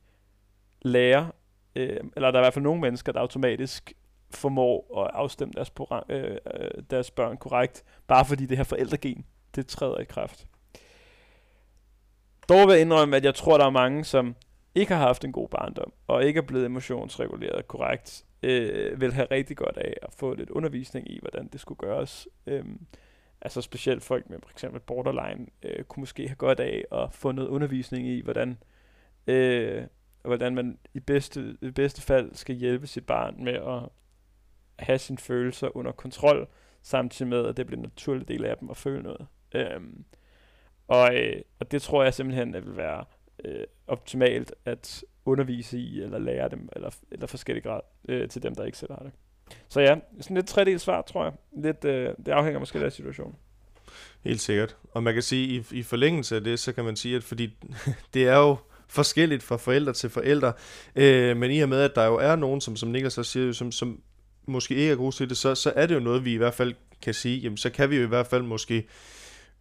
lærer, øh, eller der er i hvert fald nogle mennesker, der automatisk formår at afstemme deres, øh, øh, deres børn korrekt, bare fordi det her forældregen, det træder i kraft. Dog vil jeg indrømme, at jeg tror, der er mange, som ikke har haft en god barndom, og ikke er blevet emotionsreguleret korrekt, øh, vil have rigtig godt af at få lidt undervisning i, hvordan det skulle gøres. Øhm, altså specielt folk med for eksempel borderline, øh, kunne måske have godt af at få noget undervisning i, hvordan, øh, hvordan man i bedste, i bedste fald skal hjælpe sit barn med at have sine følelser under kontrol, samtidig med, at det bliver en naturlig del af dem at føle noget. Øhm, og, øh, og det tror jeg simpelthen, at vil være øh, optimalt at undervise i, eller lære dem, eller, eller forskellige grad øh, til dem, der ikke selv har det. Så ja, sådan lidt tredelt svar, tror jeg. Lidt, øh, det afhænger måske af situationen. Helt sikkert. Og man kan sige, i, i forlængelse af det, så kan man sige, at fordi det er jo forskelligt fra forældre til forældre, øh, men i og med, at der jo er nogen, som, som Niklas også siger, som, som måske ikke er gode til det, så, så er det jo noget, vi i hvert fald kan sige, jamen så kan vi jo i hvert fald måske øh,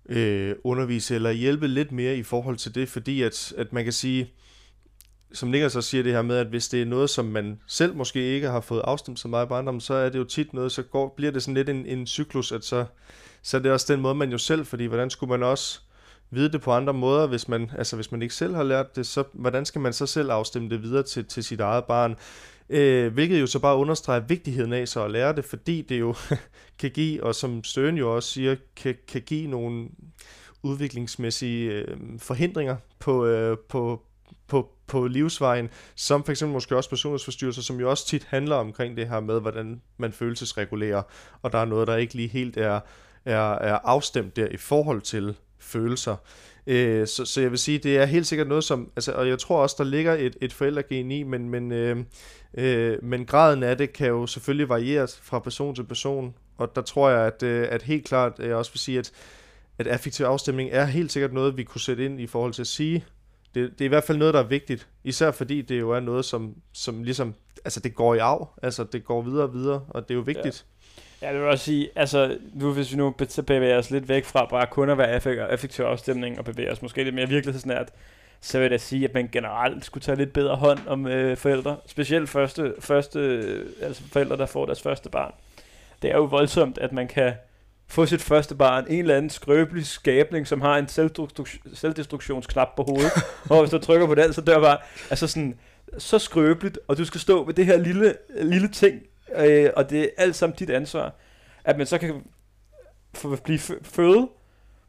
Øh, undervise eller hjælpe lidt mere i forhold til det, fordi at, at man kan sige, som Nikker så siger det her med, at hvis det er noget, som man selv måske ikke har fået afstemt så meget i barndommen, så er det jo tit noget, så går, bliver det sådan lidt en, en cyklus, at så, så er det også den måde, man jo selv, fordi hvordan skulle man også vide det på andre måder, hvis man, altså hvis man ikke selv har lært det, så hvordan skal man så selv afstemme det videre til, til sit eget barn? Øh, hvilket jo så bare understreger vigtigheden af så at lære det, fordi det jo kan give, og som Støren jo også siger, kan, kan give nogle udviklingsmæssige øh, forhindringer på, øh, på, på, på livsvejen, som for eksempel måske også personlighedsforstyrrelser, som jo også tit handler omkring det her med, hvordan man følelsesregulerer, og der er noget, der ikke lige helt er, er, er afstemt der i forhold til følelser. Øh, så, så jeg vil sige, det er helt sikkert noget, som, altså, og jeg tror også, der ligger et, et forældregen i, men, men, øh, øh, men graden af det kan jo selvfølgelig varieres fra person til person, og der tror jeg, at, øh, at helt klart, øh, jeg også vil sige, at, at affektiv afstemning er helt sikkert noget, vi kunne sætte ind i forhold til at sige, det, det er i hvert fald noget, der er vigtigt, især fordi det jo er noget, som, som ligesom, altså det går i arv, altså det går videre og videre, og det er jo vigtigt. Ja, det vil også sige, altså nu hvis vi nu bevæger os lidt væk fra bare kun at være effektiv afstemning og bevæger os måske lidt mere virkelighedsnært, så vil jeg sige, at man generelt skulle tage lidt bedre hånd om øh, forældre. Specielt første, første, altså forældre, der får deres første barn. Det er jo voldsomt, at man kan få sit første barn, en eller anden skrøbelig skabning, som har en selvdestruktionsknap på hovedet, og hvis du trykker på den, så dør bare, altså sådan, så skrøbeligt, og du skal stå med det her lille, lille ting, øh, og det er alt sammen dit ansvar, at man så kan blive født,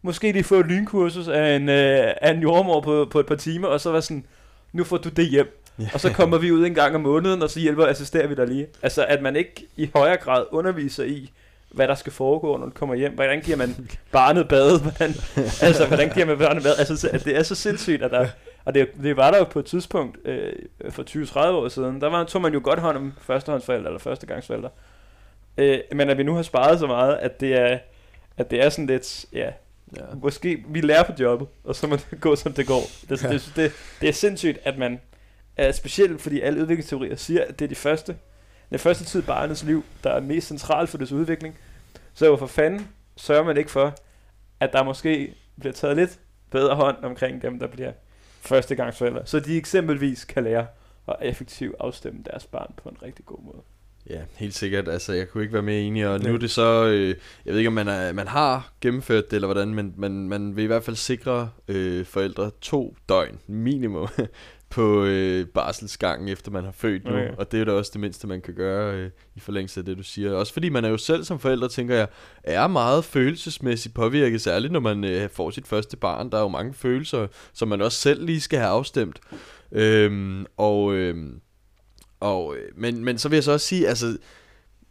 måske lige få et lynkursus af en, øh, af en jordmor på, på et par timer, og så var sådan, nu får du det hjem. Yeah. Og så kommer vi ud en gang om måneden, og så hjælper og assisterer vi dig lige. Altså, at man ikke i højere grad underviser i, hvad der skal foregå, når du kommer hjem. Hvordan giver man barnet bad? Hvordan, altså, hvordan giver man barnet bad? Altså, det er så sindssygt, at der... Og det, det var der jo på et tidspunkt øh, for 20-30 år siden. Der var, tog man jo godt hånd om førstehåndsforældre eller førstegangsforældre. Øh, men at vi nu har sparet så meget, at det er, at det er sådan lidt, ja, ja. måske vi lærer på jobbet, og så må det gå, som det går. Det, ja. det, det, det er sindssygt, at man, er specielt fordi alle udviklingsteorier siger, at det er de første den første tid i barnets liv, der er mest centralt for dets udvikling. Så hvorfor fanden sørger man ikke for, at der måske bliver taget lidt bedre hånd omkring dem, der bliver førstegangsforældre, så de eksempelvis kan lære at effektivt afstemme deres barn på en rigtig god måde. Ja, helt sikkert. Altså, jeg kunne ikke være mere enig, og nu er det så, øh, jeg ved ikke, om man, er, man har gennemført det, eller hvordan, men man, man vil i hvert fald sikre øh, forældre to døgn minimum på øh, barselsgangen, efter man har født nu. Okay. Og det er da også det mindste, man kan gøre øh, i forlængelse af det, du siger. Også fordi man er jo selv som forældre, tænker jeg, er meget følelsesmæssigt påvirket, særligt når man øh, får sit første barn. Der er jo mange følelser, som man også selv lige skal have afstemt. Øhm, og, øh, og, øh, men, men så vil jeg så også sige, altså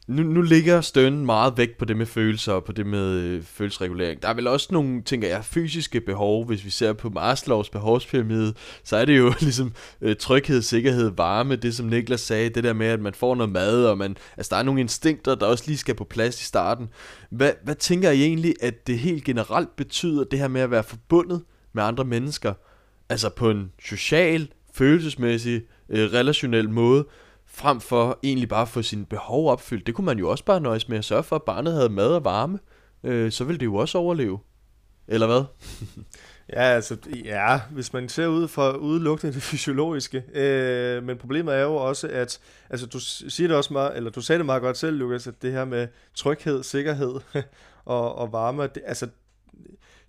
nu, nu ligger stønnen meget væk på det med følelser og på det med øh, følelsesregulering. Der er vel også nogle, tænker jeg, fysiske behov. Hvis vi ser på Maslows behovspyramide, så er det jo ligesom øh, tryghed, sikkerhed, varme. Det som Niklas sagde, det der med, at man får noget mad, og man, altså der er nogle instinkter, der også lige skal på plads i starten. Hvad, hvad tænker I egentlig, at det helt generelt betyder, det her med at være forbundet med andre mennesker? Altså på en social, følelsesmæssig, øh, relationel måde frem for egentlig bare at få sine behov opfyldt. Det kunne man jo også bare nøjes med at sørge for, at barnet havde mad og varme. Øh, så ville det jo også overleve. Eller hvad? ja, altså, ja, hvis man ser ud fra udelukkende det fysiologiske. Øh, men problemet er jo også, at altså, du siger det også meget, eller du sagde det meget godt selv, Lukas, at det her med tryghed, sikkerhed og, og varme, det, altså,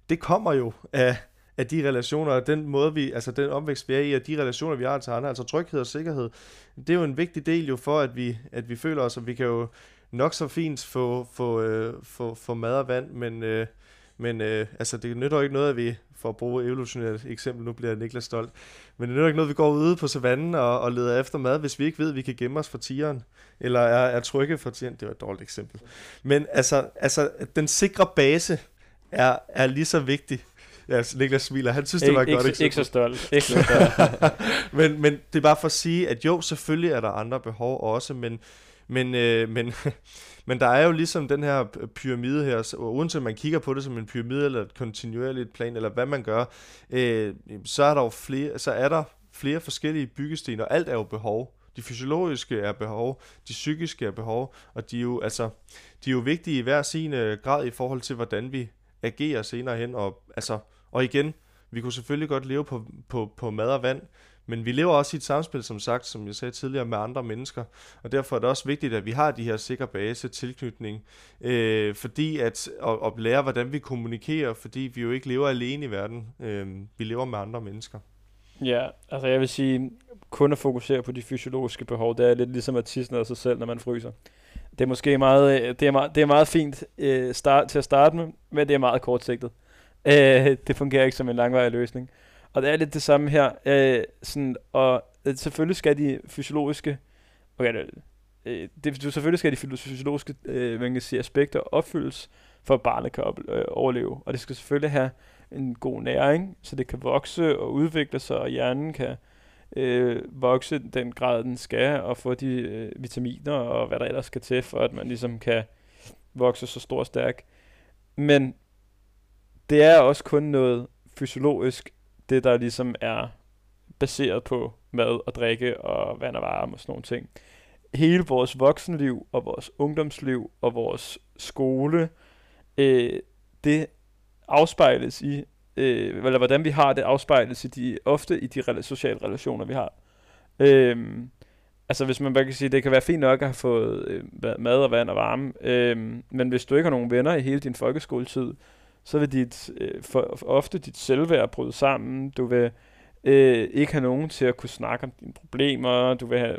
det kommer jo af, af de relationer, og den måde vi, altså den opvækst vi er i, og de relationer vi har til andre, altså tryghed og sikkerhed, det er jo en vigtig del jo for, at vi, at vi føler os, at vi kan jo nok så fint få, få, øh, få, få mad og vand, men, øh, men øh, altså det nytter jo ikke noget, at vi, for at bruge evolutionært eksempel, nu bliver Niklas stolt, men det nytter ikke noget, at vi går ude på savannen og, og leder efter mad, hvis vi ikke ved, at vi kan gemme os for tigeren, eller er, er trygge for tigeren, det var et dårligt eksempel. Men altså, altså den sikre base er, er lige så vigtig Ja, Niklas smiler. Han synes, det var ikke, godt eksempel. Ikke så stolt. Ikke så stolt. men, men det er bare for at sige, at jo, selvfølgelig er der andre behov også, men, men, øh, men, men der er jo ligesom den her pyramide her, så, uanset om man kigger på det som en pyramide, eller et kontinuerligt plan, eller hvad man gør, øh, så er der jo flere, så er der flere forskellige byggesten, og alt er jo behov. De fysiologiske er behov, de psykiske er behov, og de er jo, altså, de er jo vigtige i hver sin øh, grad i forhold til, hvordan vi agerer senere hen. Og, altså, og igen, vi kunne selvfølgelig godt leve på, på, på mad og vand, men vi lever også i et samspil, som sagt, som jeg sagde tidligere, med andre mennesker. Og derfor er det også vigtigt, at vi har de her sikre base tilknytning. Øh, fordi at, at, at lære, hvordan vi kommunikerer, fordi vi jo ikke lever alene i verden. Øh, vi lever med andre mennesker. Ja, altså jeg vil sige, kun at fokusere på de fysiologiske behov, det er lidt ligesom at tisse af sig selv, når man fryser. Det er måske meget, øh, det er meget, det er meget fint øh, start, til at starte med, men det er meget kortsigtet. Øh, det fungerer ikke som en langvarig løsning. Og det er lidt det samme her. Øh, sådan, og øh, selvfølgelig skal de fysiologiske, okay, øh, det, selvfølgelig skal de fysiologiske øh, man kan sige, aspekter opfyldes, for at barnet kan op, øh, overleve. Og det skal selvfølgelig have en god næring, så det kan vokse og udvikle sig, og hjernen kan øh, vokse den grad, den skal, og få de øh, vitaminer og hvad der ellers skal til, for at man ligesom kan vokse så stor og stærk. Men det er også kun noget fysiologisk, det der ligesom er baseret på mad og drikke og vand og varme og sådan nogle ting. Hele vores voksenliv og vores ungdomsliv og vores skole, øh, det afspejles i, øh, eller hvordan vi har det afspejles i de, ofte i de rela- sociale relationer, vi har. Øh, altså hvis man bare kan sige, det kan være fint nok at have fået øh, mad og vand og varme, øh, men hvis du ikke har nogen venner i hele din folkeskoletid, så vil dit, øh, for, for ofte dit selvværd bryde sammen. Du vil øh, ikke have nogen til at kunne snakke om dine problemer. Du vil have,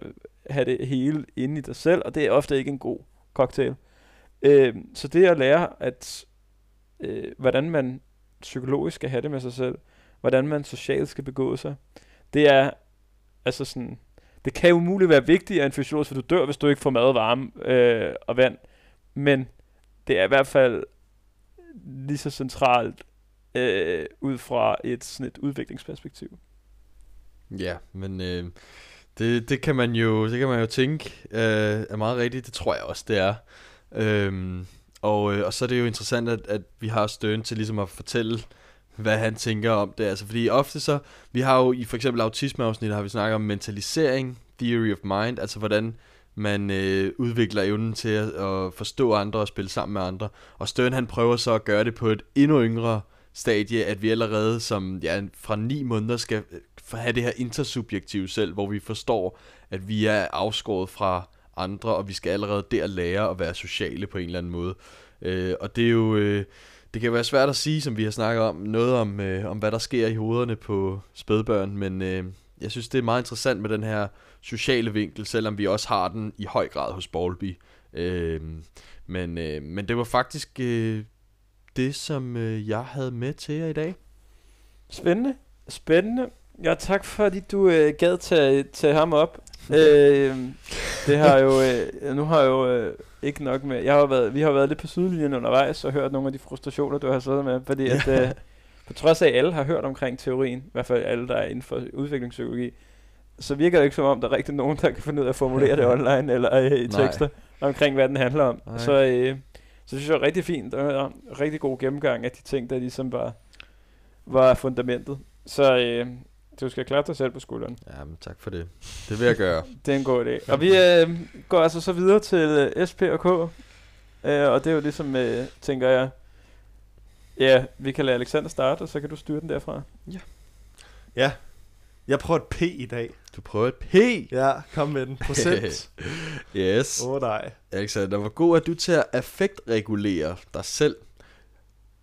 have det hele inde i dig selv, og det er ofte ikke en god cocktail. Øh, så det at lære, at øh, hvordan man psykologisk skal have det med sig selv, hvordan man socialt skal begå sig, det er altså sådan, det kan jo umuligt være vigtigere end fysiologisk, for du dør, hvis du ikke får mad, varme øh, og vand, men det er i hvert fald lige så centralt øh, ud fra et, sådan et udviklingsperspektiv. Ja, men øh, det, det, kan man jo, det kan man jo tænke øh, er meget rigtigt. Det tror jeg også, det er. Øhm, og, øh, og så er det jo interessant, at, at vi har Støn til ligesom at fortælle, hvad han tænker om det. Altså, fordi ofte så, vi har jo i for eksempel autismeafsnit, har vi snakket om mentalisering, theory of mind, altså hvordan man øh, udvikler evnen til at, at forstå andre og spille sammen med andre. Og Stern han prøver så at gøre det på et endnu yngre stadie, at vi allerede som ja, fra ni måneder skal øh, have det her intersubjektive selv, hvor vi forstår, at vi er afskåret fra andre, og vi skal allerede der lære at være sociale på en eller anden måde. Øh, og det er jo... Øh, det kan være svært at sige, som vi har snakket om, noget om, øh, om hvad der sker i hovederne på spædbørn, men øh, jeg synes, det er meget interessant med den her sociale vinkel, selvom vi også har den i høj grad hos Bowlby. Øh, men, øh, men det var faktisk øh, det, som øh, jeg havde med til jer i dag. Spændende. Spændende. Ja, tak fordi du øh, gad tage, tage ham op. øh, det har jo, øh, nu har jeg jo øh, ikke nok med, jeg har været, vi har været lidt på sidelinjen undervejs og hørt nogle af de frustrationer, du har siddet med, fordi at, øh, på trods af, at alle har hørt omkring teorien, i hvert fald alle, der er inden for udviklingspsykologi, så virker det ikke som om, der er rigtig nogen, der kan finde ud af at formulere det online eller øh, i tekster Nej. omkring, hvad den handler om. Nej. Så, øh, så synes jeg er rigtig fint, og en rigtig god gennemgang af de ting, der ligesom var, var fundamentet. Så øh, du skal klare dig selv på skulderen. Ja, men tak for det. Det vil jeg gøre. det er en god idé. Og vi øh, går altså så videre til øh, SP og K. Øh, og det er jo ligesom, øh, tænker jeg, ja, vi kan lade Alexander starte, og så kan du styre den derfra. Ja. Ja, jeg prøver et P i dag. Du prøver et P? Ja, kom med den. Procent. yes. Åh oh, nej. Alexander, hvor god er du til at affektregulere dig selv?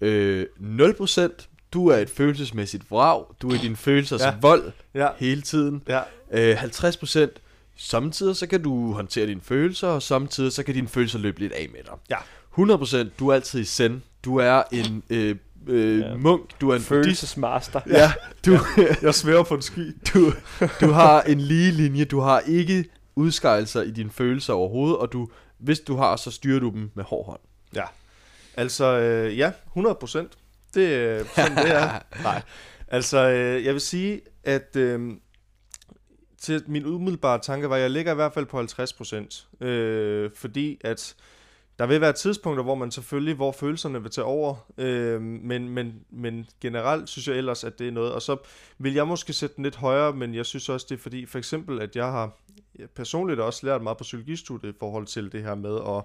Øh, 0%. Du er et følelsesmæssigt vrag. Du er i dine følelsers ja. vold ja. hele tiden. Ja. Øh, 50%. Samtidig så kan du håndtere dine følelser, og samtidig så kan dine følelser løbe lidt af med dig. Ja. 100% du er altid i send. Du er en øh, øh, ja. munk, du er en følelsesmaster. Ja, du, ja. jeg svæver på en sky. Du, du har en lige linje, du har ikke udskejelser i dine følelser overhovedet, og du, hvis du har, så styrer du dem med hård hånd. Ja, altså øh, ja, 100 procent. Det er sådan, det er. Nej, altså øh, jeg vil sige, at øh, til min umiddelbare tanke var, at jeg ligger i hvert fald på 50 procent, øh, fordi at der vil være tidspunkter, hvor man selvfølgelig, hvor følelserne vil tage over, øh, men, men, men generelt synes jeg ellers, at det er noget. Og så vil jeg måske sætte den lidt højere, men jeg synes også, det er fordi, for eksempel, at jeg har jeg personligt også lært meget på psykologistudiet i forhold til det her med at,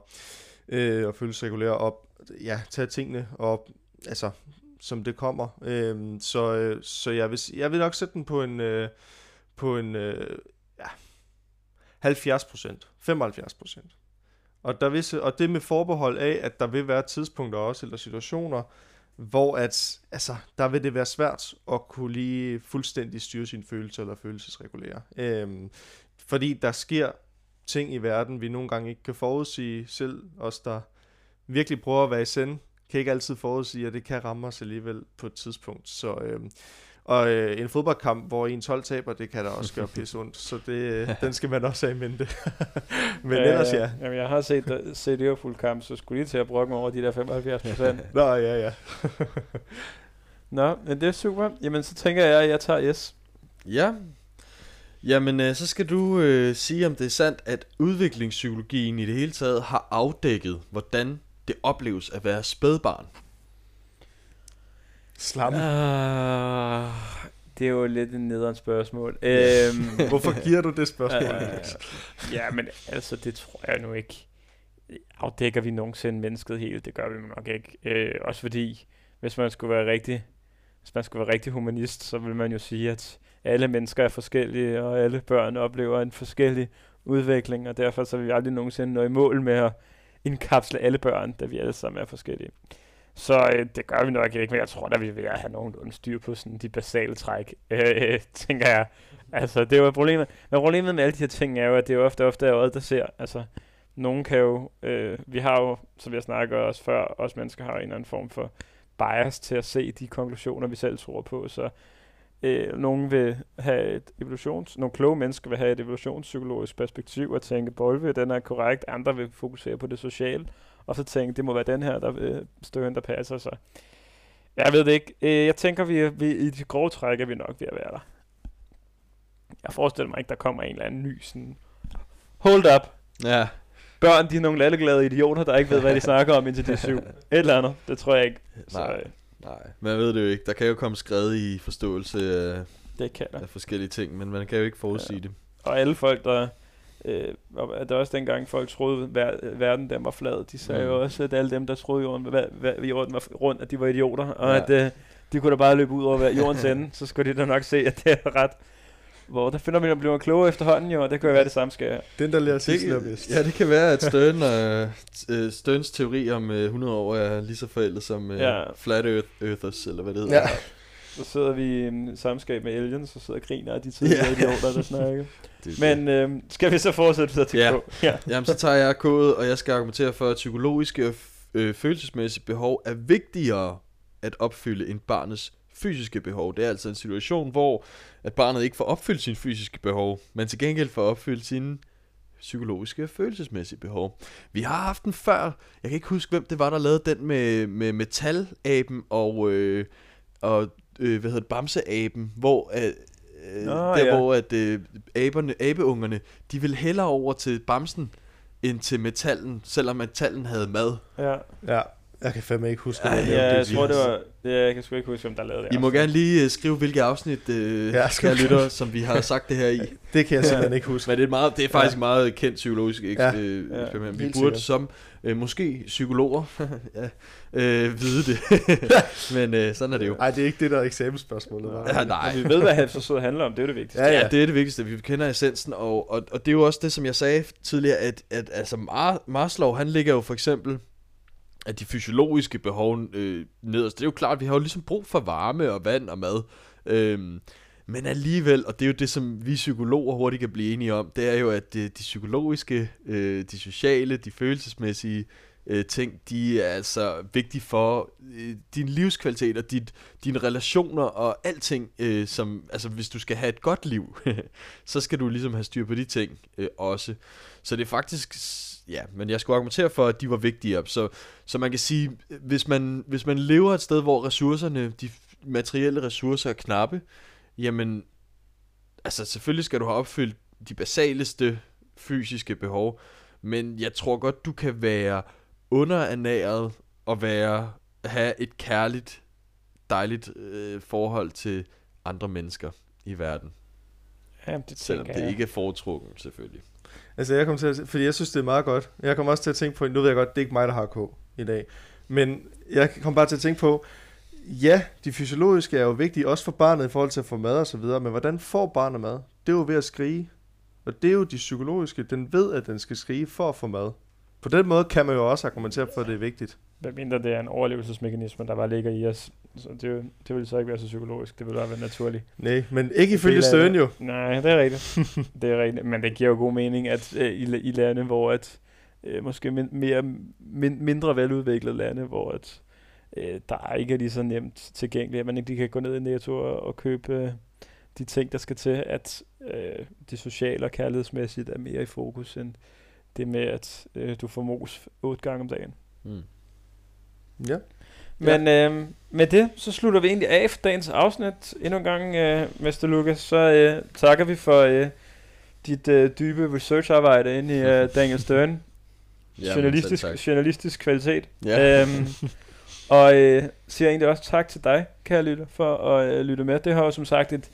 øh, at følelsesregulere og ja, tage tingene og altså som det kommer. Øh, så øh, så jeg, vil, jeg vil nok sætte den på en, øh, på en øh, ja, 70 procent, 75 procent. Og, der vil, og det med forbehold af, at der vil være tidspunkter også, eller situationer, hvor at, altså, der vil det være svært at kunne lige fuldstændig styre sine følelser eller følelsesregulere. Øhm, fordi der sker ting i verden, vi nogle gange ikke kan forudsige selv, os der virkelig prøver at være i send, kan ikke altid forudsige, at det kan ramme os alligevel på et tidspunkt. Så, øhm, og øh, en fodboldkamp, hvor en 12 taber, det kan da også gøre pisse ondt. Så det, øh, den skal man også have i mente. Men ja, ellers ja. Jamen, jeg har set, set Liverpool-kamp, så skulle lige til at brokke mig over de der 75 procent. Nå, ja, ja. Nå, men det er super. Jamen, så tænker jeg, at jeg tager S. Ja. Jamen, øh, så skal du øh, sige, om det er sandt, at udviklingspsykologien i det hele taget har afdækket, hvordan det opleves at være spædbarn. Slam. Uh, det er jo lidt en nederen spørgsmål. øhm, Hvorfor giver du det spørgsmål? uh, ja, men altså, det tror jeg nu ikke. Afdækker vi nogensinde mennesket helt? Det gør vi nok ikke. Uh, også fordi, hvis man skulle være rigtig, hvis man skulle være rigtig humanist, så vil man jo sige, at alle mennesker er forskellige, og alle børn oplever en forskellig udvikling, og derfor så vil vi aldrig nogensinde nå i mål med at indkapsle alle børn, da vi alle sammen er forskellige. Så øh, det gør vi nok ikke, men jeg tror da, vi vil have nogenlunde styr på sådan de basale træk, øh, tænker jeg. Altså, det er jo problemet. Men problemet med alle de her ting er jo, at det er jo ofte, ofte er øjet, der ser. Altså, nogen kan jo, øh, vi har jo, som jeg snakker også før, os mennesker har en eller anden form for bias til at se de konklusioner, vi selv tror på. Så øh, nogen vil have et evolutions... Nogle kloge mennesker vil have et evolutionspsykologisk perspektiv og tænke, Bolve, den er korrekt. Andre vil fokusere på det sociale og så tænke, det må være den her der, øh, støren, der passer sig. Jeg ved det ikke. Øh, jeg tænker, vi, vi i de grove træk er vi nok ved at være der. Jeg forestiller mig ikke, der kommer en eller anden ny sådan... Hold up! Ja. Børn, de er nogle lalleglade idioter, der ikke ved, hvad de snakker om, indtil de er syv. Et eller andet. Det tror jeg ikke. Så, Nej. øh, Nej, man ved det jo ikke. Der kan jo komme skred i forståelse af, det kan der. af forskellige ting, men man kan jo ikke forudsige ja. det. Og alle folk, der... Øh, og der var også dengang, folk troede, ver- verden den var flad. De sagde Mm. jo også, at alle dem, der troede, jorden, hva- hva- jorden var rundt, at de var idioter. Og Ja. at øh, de kunne da bare løbe ud over jordens ende. Så skulle de da nok se, at det er ret. Hvor der finder vi, at bliver klogere efterhånden jo, og det kan jo være det samme her. Den, der lærer sidst, lærer Det, bedst. ja, det kan være, at Stern, øh, øh, Sterns teori om øh, 100 år er lige så forældet som øh, Ja. Flat Earth, Earthers, eller hvad det hedder. Ja. Så sidder vi i en samskab med aliens, og sidder og griner af de tidligere Ja. idioter, der snakker. Det, Men øh, skal vi så fortsætte videre til Ja. K? Ja. Jamen, så tager jeg kodet, og jeg skal argumentere for, at psykologiske og f- øh, følelsesmæssige behov er vigtigere at opfylde end barnets fysiske behov. Det er altså en situation, hvor at barnet ikke får opfyldt sine fysiske behov, men til gengæld får opfyldt sine psykologiske og følelsesmæssige behov. Vi har haft den før. Jeg kan ikke huske, hvem det var, der lavede den med, med metalaben og, øh, og øh, hvad hedder det, bamseaben, hvor, øh, øh, Nå, der ja. hvor at, øh, aberne, abeungerne, de vil hellere over til bamsen, end til metallen, selvom metallen havde mad. ja. Ja, jeg kan fandme ikke huske, Ej, hvad Ja, jeg det tror, det var... Ja, jeg kan sgu ikke huske, hvem der lavede det. I må gerne lige øh, skrive, hvilke afsnit, øh, Ja, ja, skal lytter, som vi har sagt det her i. Det kan jeg Ja. simpelthen ikke huske. Men det er, meget, det er faktisk Ja. ja. meget kendt psykologisk eks- Ja. Ja, eksperiment. Vi helt burde sikkert. som øh, måske psykologer ja, øh, vide det. Men øh, sådan er det jo. Nej, det er ikke det, der er eksamensspørgsmålet. var. Ja, nej. Vi ved, hvad Hafsasød handler om, det er det vigtigste. Ja, Ja, ja. ja, det er det vigtigste. Vi kender essensen, og, og, og det er jo også det, som jeg sagde tidligere, at, at altså Mar- Maslow, han ligger jo for eksempel at de fysiologiske behov øh, nederst. Det er jo klart, at vi har jo ligesom brug for varme og vand og mad. Øhm, men alligevel, og det er jo det, som vi psykologer hurtigt kan blive enige om, det er jo, at de, de psykologiske, øh, de sociale, de følelsesmæssige øh, ting, de er altså vigtige for øh, din livskvalitet og dit, dine relationer og alting, øh, som, altså hvis du skal have et godt liv, så skal du ligesom have styr på de ting øh, også. Så det er faktisk, ja, men jeg skulle argumentere for, at de var vigtigere. Så, så man kan sige, hvis man, hvis man lever et sted, hvor ressourcerne, de materielle ressourcer er knappe, jamen, altså selvfølgelig skal du have opfyldt de basaleste fysiske behov, men jeg tror godt, du kan være underernæret at være, have et kærligt, dejligt øh, forhold til andre mennesker i verden. Ja, det Selvom det jeg. ikke er foretrukken, selvfølgelig. Altså, jeg kommer til at, fordi jeg synes, det er meget godt. Jeg kommer også til at tænke på, nu ved jeg godt, det er ikke mig, der har K i dag. Men jeg kommer bare til at tænke på, ja, de fysiologiske er jo vigtige, også for barnet i forhold til at få mad og så videre, men hvordan får barnet mad? Det er jo ved at skrige. Og det er jo de psykologiske. Den ved, at den skal skrige for at få mad. På den måde kan man jo også argumentere for, at det er vigtigt. Hvad mindre det er en overlevelsesmekanisme, der bare ligger i os. Så det, er det vil så ikke være så psykologisk. Det vil bare være naturligt. Nej, men ikke ifølge det. jo. Nej, det er rigtigt. det er rigtigt. Men det giver jo god mening, at øh, i, i lande, hvor at, øh, måske min, mere, min, mindre veludviklede lande, hvor at, øh, der ikke er lige så nemt tilgængeligt, at man ikke lige kan gå ned i Netto og, og købe øh, de ting, der skal til, at øh, det sociale og kærlighedsmæssigt er mere i fokus, end det med, at øh, du får mos otte gange om dagen. Mm. Ja. Men øh, med det, så slutter vi egentlig af for dagens afsnit. Endnu en gang, øh, Mr. Lucas, så øh, takker vi for øh, dit øh, dybe researcharbejde inde i øh, Daniel Stern. Jamen, journalistisk, journalistisk kvalitet. Ja. Øhm, og øh, siger egentlig også tak til dig, kære lytter, for at øh, lytte med. Det har jo som sagt et,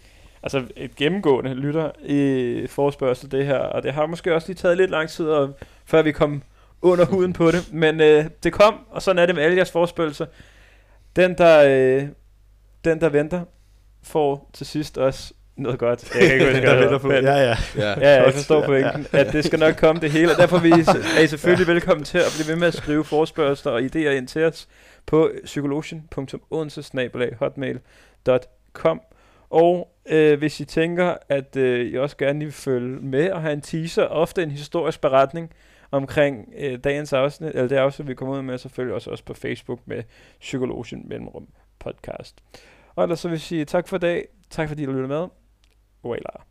altså et gennemgående lytter i forspørgsel det her, og det har måske også lige taget lidt lang tid, og, før vi kom under huden på det. Men øh, det kom, og sådan er det med alle jeres forspørgelser. Den, der, øh, den, der venter, får til sidst også noget godt. Jeg kan ikke huske, hvad Der det venter hedder, på. men- Ja, ja. Ja. Ja, jeg forstår Ja, pointen, at det skal nok komme det hele, og derfor er I- er selvfølgelig velkommen til at blive ved med at skrive forspørgsler og idéer ind til os på psykologen.odense-hotmail.com og øh, hvis I tænker, at øh, I også gerne vil følge med og have en teaser, ofte en historisk beretning omkring øh, dagens afsnit, eller det afsnit, vi kommer ud med, så følg os også på Facebook med Psykologien Mellemrum Podcast. Og ellers så vil jeg sige tak for i dag, tak fordi du lyttede med, Wailar.